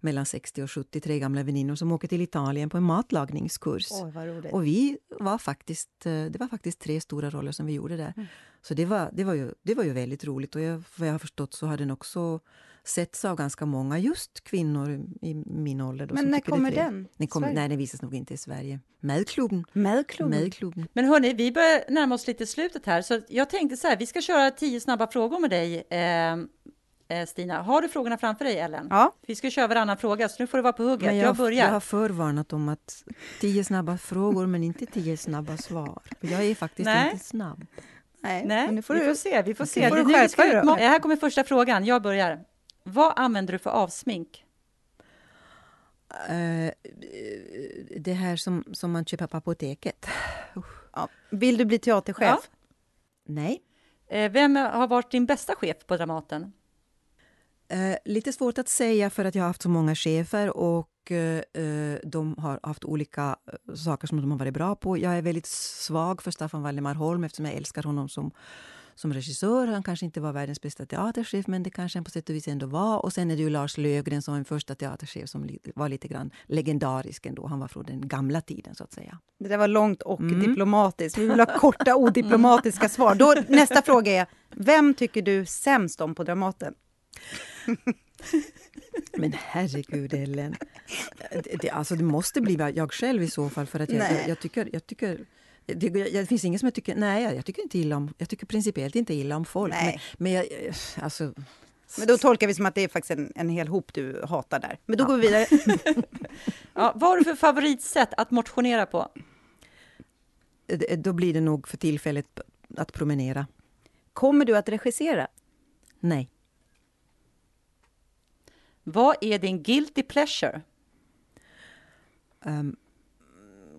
B: mellan 60 och 70, tre gamla väninnor som åker till Italien på en matlagningskurs.
A: Oh,
B: och vi var faktiskt, eh, det var faktiskt tre stora roller som vi gjorde där. Mm. Så det var, det, var ju, det var ju väldigt roligt och jag, vad jag har förstått så har den också setts av ganska många, just kvinnor i min ålder. Då,
A: Men när kommer den?
B: den kommer, nej, den visas nog inte i Sverige. Madklubben.
A: Madklubben.
C: Men hörni, vi börjar närma oss lite slutet här, så jag tänkte så här, vi ska köra tio snabba frågor med dig. Eh, Stina, har du frågorna framför dig, Ellen?
A: Ja.
C: Vi ska köra varannan fråga, så nu får du vara på hugget.
B: jag,
C: jag börjar.
B: Jag har förvarnat om att tio snabba frågor, men inte tio snabba svar. Jag är faktiskt
C: Nej.
B: inte snabb.
C: Nej, Nej nu får vi du... får se. Vi får
A: okay.
C: se.
A: Får du skärpa dig
C: då. Här kommer första frågan. Jag börjar. Vad använder du för avsmink?
B: Uh, det här som, som man köper på apoteket.
A: Ja. Vill du bli teaterchef? Ja.
B: Nej.
C: Uh, vem har varit din bästa chef på Dramaten?
B: Eh, lite svårt att säga för att jag har haft så många chefer och eh, eh, de har haft olika eh, saker som de har varit bra på. Jag är väldigt svag för Staffan Valdemar Holm eftersom jag älskar honom som, som regissör. Han kanske inte var världens bästa teaterchef men det kanske han på sätt och vis ändå var. Och sen är det ju Lars Löfgren som var en första teaterchef som var lite grann legendarisk ändå. Han var från den gamla tiden så att säga.
A: Det där var långt och mm. diplomatiskt. Vi vill ha korta odiplomatiska svar. Då, nästa fråga är, vem tycker du sämst om på Dramaten?
B: Men herregud, Ellen. Det, det, alltså det måste bli jag själv i så fall. För att jag, jag, jag tycker... Jag tycker det, det, finns ingen som jag tycker... Nej, jag, jag, tycker inte illa om... Jag tycker principiellt inte illa om folk.
A: Nej.
B: Men, men jag, alltså...
A: Men då tolkar vi som att det är faktiskt en, en hel hop du hatar där. Men då ja. går vi vidare.
C: ja, vad har du för favoritsätt att motionera på?
B: Då blir det nog för tillfället att promenera.
A: Kommer du att regissera?
B: Nej.
C: Vad är din guilty pleasure?
B: Um,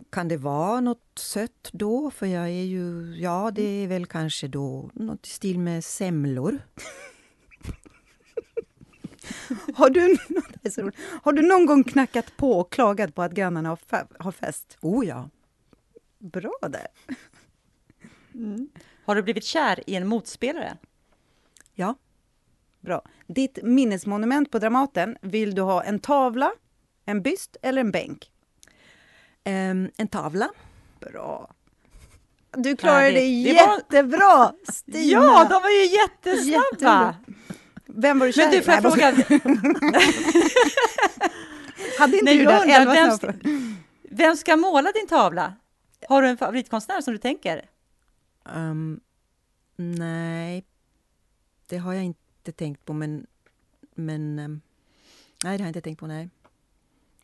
B: kan det vara något sött då? För jag är ju... Ja, det är väl kanske då något i stil med semlor.
A: har, du, har du någon gång knackat på och klagat på att grannarna har, har fest?
B: Oh ja.
A: Bra där.
C: Mm. Har du blivit kär i en motspelare?
B: Ja.
A: Bra. Ditt minnesmonument på Dramaten, vill du ha en tavla, en byst eller en bänk?
B: Um, en tavla.
A: Bra. Du klarade det, det jättebra, var... Stina!
C: Ja, de var ju jättesnabba! Jättebra.
A: Vem var du kär
C: Men du, får jag fråga...
A: Hade inte Nej, du den elva
C: vem, ska, vem ska måla din tavla? Har du en favoritkonstnär som du tänker?
B: Um, nej, det har jag inte inte tänkt på, men... men ehm, nej, det har jag inte tänkt på, nej.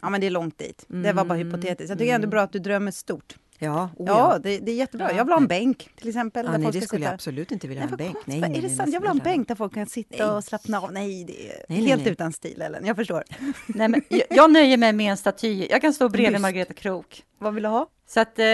A: Ja, men det är långt dit. Det var bara mm, hypotetiskt. Jag tycker mm. ändå bra att du drömmer stort.
B: Ja,
A: oh ja. ja det, det, är jättebra. Ja. Jag vill ha en bänk, till exempel.
B: Ja, nej, det skulle sitta. jag absolut inte vilja ha en bänk. Nej, nej,
A: är det sant? Jag vill ha en bänk där folk kan sitta nej. och slappna av. Nej, det är nej, helt utan stil, Ellen. Jag förstår.
C: nej, men jag, jag nöjer mig med en staty. Jag kan stå bredvid Margareta Krok.
A: Vad vill du ha?
C: Så att, eh,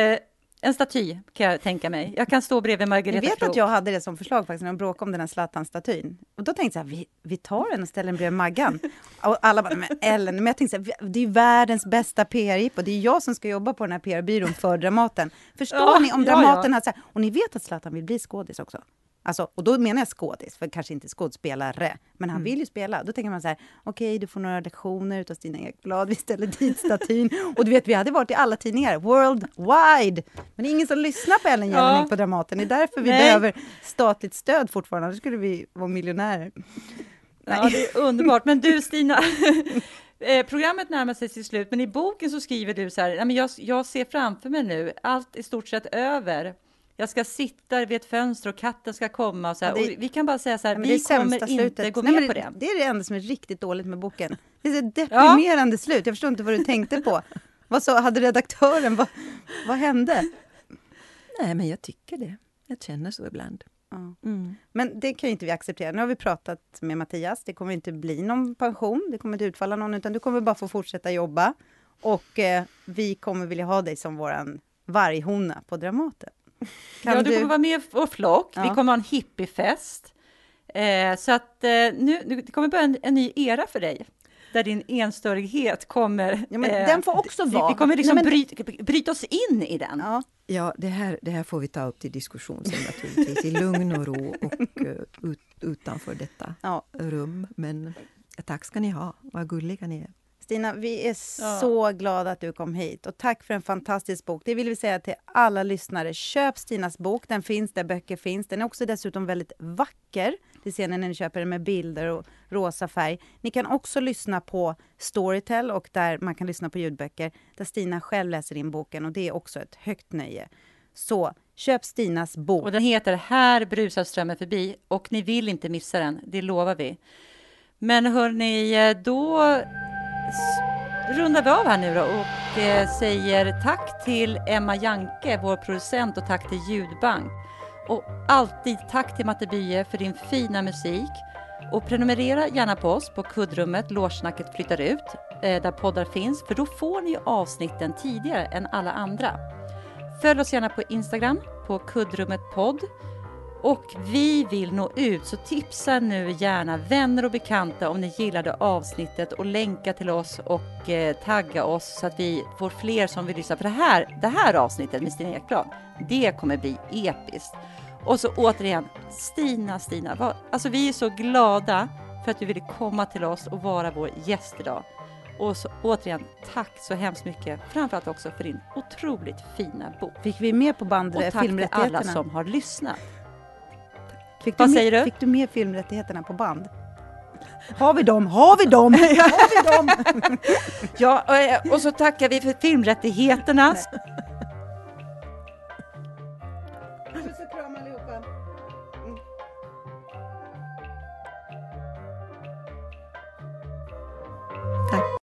C: en staty kan jag tänka mig. Jag kan stå bredvid Margareta
A: Jag vet
C: Krok.
A: att jag hade det som förslag faktiskt när de bråkade om den här Zlatan-statyn. Och då tänkte jag vi, vi tar den och ställer den bredvid Maggan. Och alla bara, men Ellen, men jag tänkte så här, det är världens bästa PR-jippo. Det är jag som ska jobba på den här PR-byrån för Dramaten. Förstår ja, ni om Dramaten ja, ja. har så här, och ni vet att Zlatan vill bli skådis också? Alltså, och då menar jag skådis, för kanske inte skådespelare. Men han mm. vill ju spela. Då tänker man så här, okej, okay, du får några lektioner utav Stina Ekblad, vi ställer dit statyn. och du vet, vi hade varit i alla tidningar, worldwide. Men det är ingen som lyssnar på Ellen Jelinek ja. på Dramaten. Det är därför vi Nej. behöver statligt stöd fortfarande, annars skulle vi vara miljonärer.
C: Ja, det är underbart. Men du, Stina, eh, programmet närmar sig sitt slut, men i boken så skriver du så här, jag, jag ser framför mig nu, allt i stort sett över jag ska sitta vid ett fönster och katten ska komma. Och så här. Det, och vi kan bara säga så här, vi kommer slutet. inte gå med Nej, på det.
A: Det är det enda som är riktigt dåligt med boken. Det är ett deprimerande ja. slut. Jag förstår inte vad du tänkte på. Vad så, hade redaktören, vad, vad hände?
B: Nej, men jag tycker det. Jag känner så ibland.
A: Ja. Mm. Men det kan ju inte vi acceptera. Nu har vi pratat med Mattias. Det kommer inte bli någon pension. Det kommer inte utfalla någon, utan du kommer bara få fortsätta jobba. Och eh, vi kommer vilja ha dig som våran varghona på Dramaten.
C: Kan ja, du kommer vara med på flock. Ja. Vi kommer ha en hippiefest. Eh, så att eh, nu, det kommer börja en, en, ny era för dig. Där din enstöringhet kommer...
A: Ja, men eh, den får också vara...
C: Vi kommer liksom Nej, men... bryta, bryta oss in i den.
B: Ja, ja det, här, det här får vi ta upp till diskussion sen naturligtvis, i lugn och ro och uh, ut, utanför detta ja. rum. Men tack ska ni ha, vad gulliga ni är.
A: Stina, vi är ja. så glada att du kom hit och tack för en fantastisk bok. Det vill vi säga till alla lyssnare. Köp Stinas bok, den finns där böcker finns. Den är också dessutom väldigt vacker. Det ser ni när ni köper den med bilder och rosa färg. Ni kan också lyssna på Storytel och där man kan lyssna på ljudböcker där Stina själv läser in boken och det är också ett högt nöje. Så köp Stinas bok.
C: Och den heter Här brusar strömmen förbi och ni vill inte missa den, det lovar vi. Men hörni, då rundar vi av här nu då och eh, säger tack till Emma Janke, vår producent och tack till Ljudbank. Och alltid tack till Matte Bye för din fina musik. Och prenumerera gärna på oss på kuddrummet Lårsnacket flyttar ut, eh, där poddar finns, för då får ni avsnitten tidigare än alla andra. Följ oss gärna på Instagram, på kuddrummet podd. Och vi vill nå ut, så tipsa nu gärna vänner och bekanta om ni gillade avsnittet och länka till oss och eh, tagga oss så att vi får fler som vill lyssna. För det här, det här avsnittet med Stina Ekblad, det kommer bli episkt. Och så återigen, Stina, Stina, vad, alltså vi är så glada för att du ville komma till oss och vara vår gäst idag. Och så, återigen, tack så hemskt mycket, framförallt också för din otroligt fina bok.
A: Fick vi med på band
C: och tack till alla som har lyssnat.
A: Fick Vad säger med, du? Fick du med filmrättigheterna på band? Har vi dem? Har vi dem? Har vi dem?
C: ja, och så tackar vi för filmrättigheterna.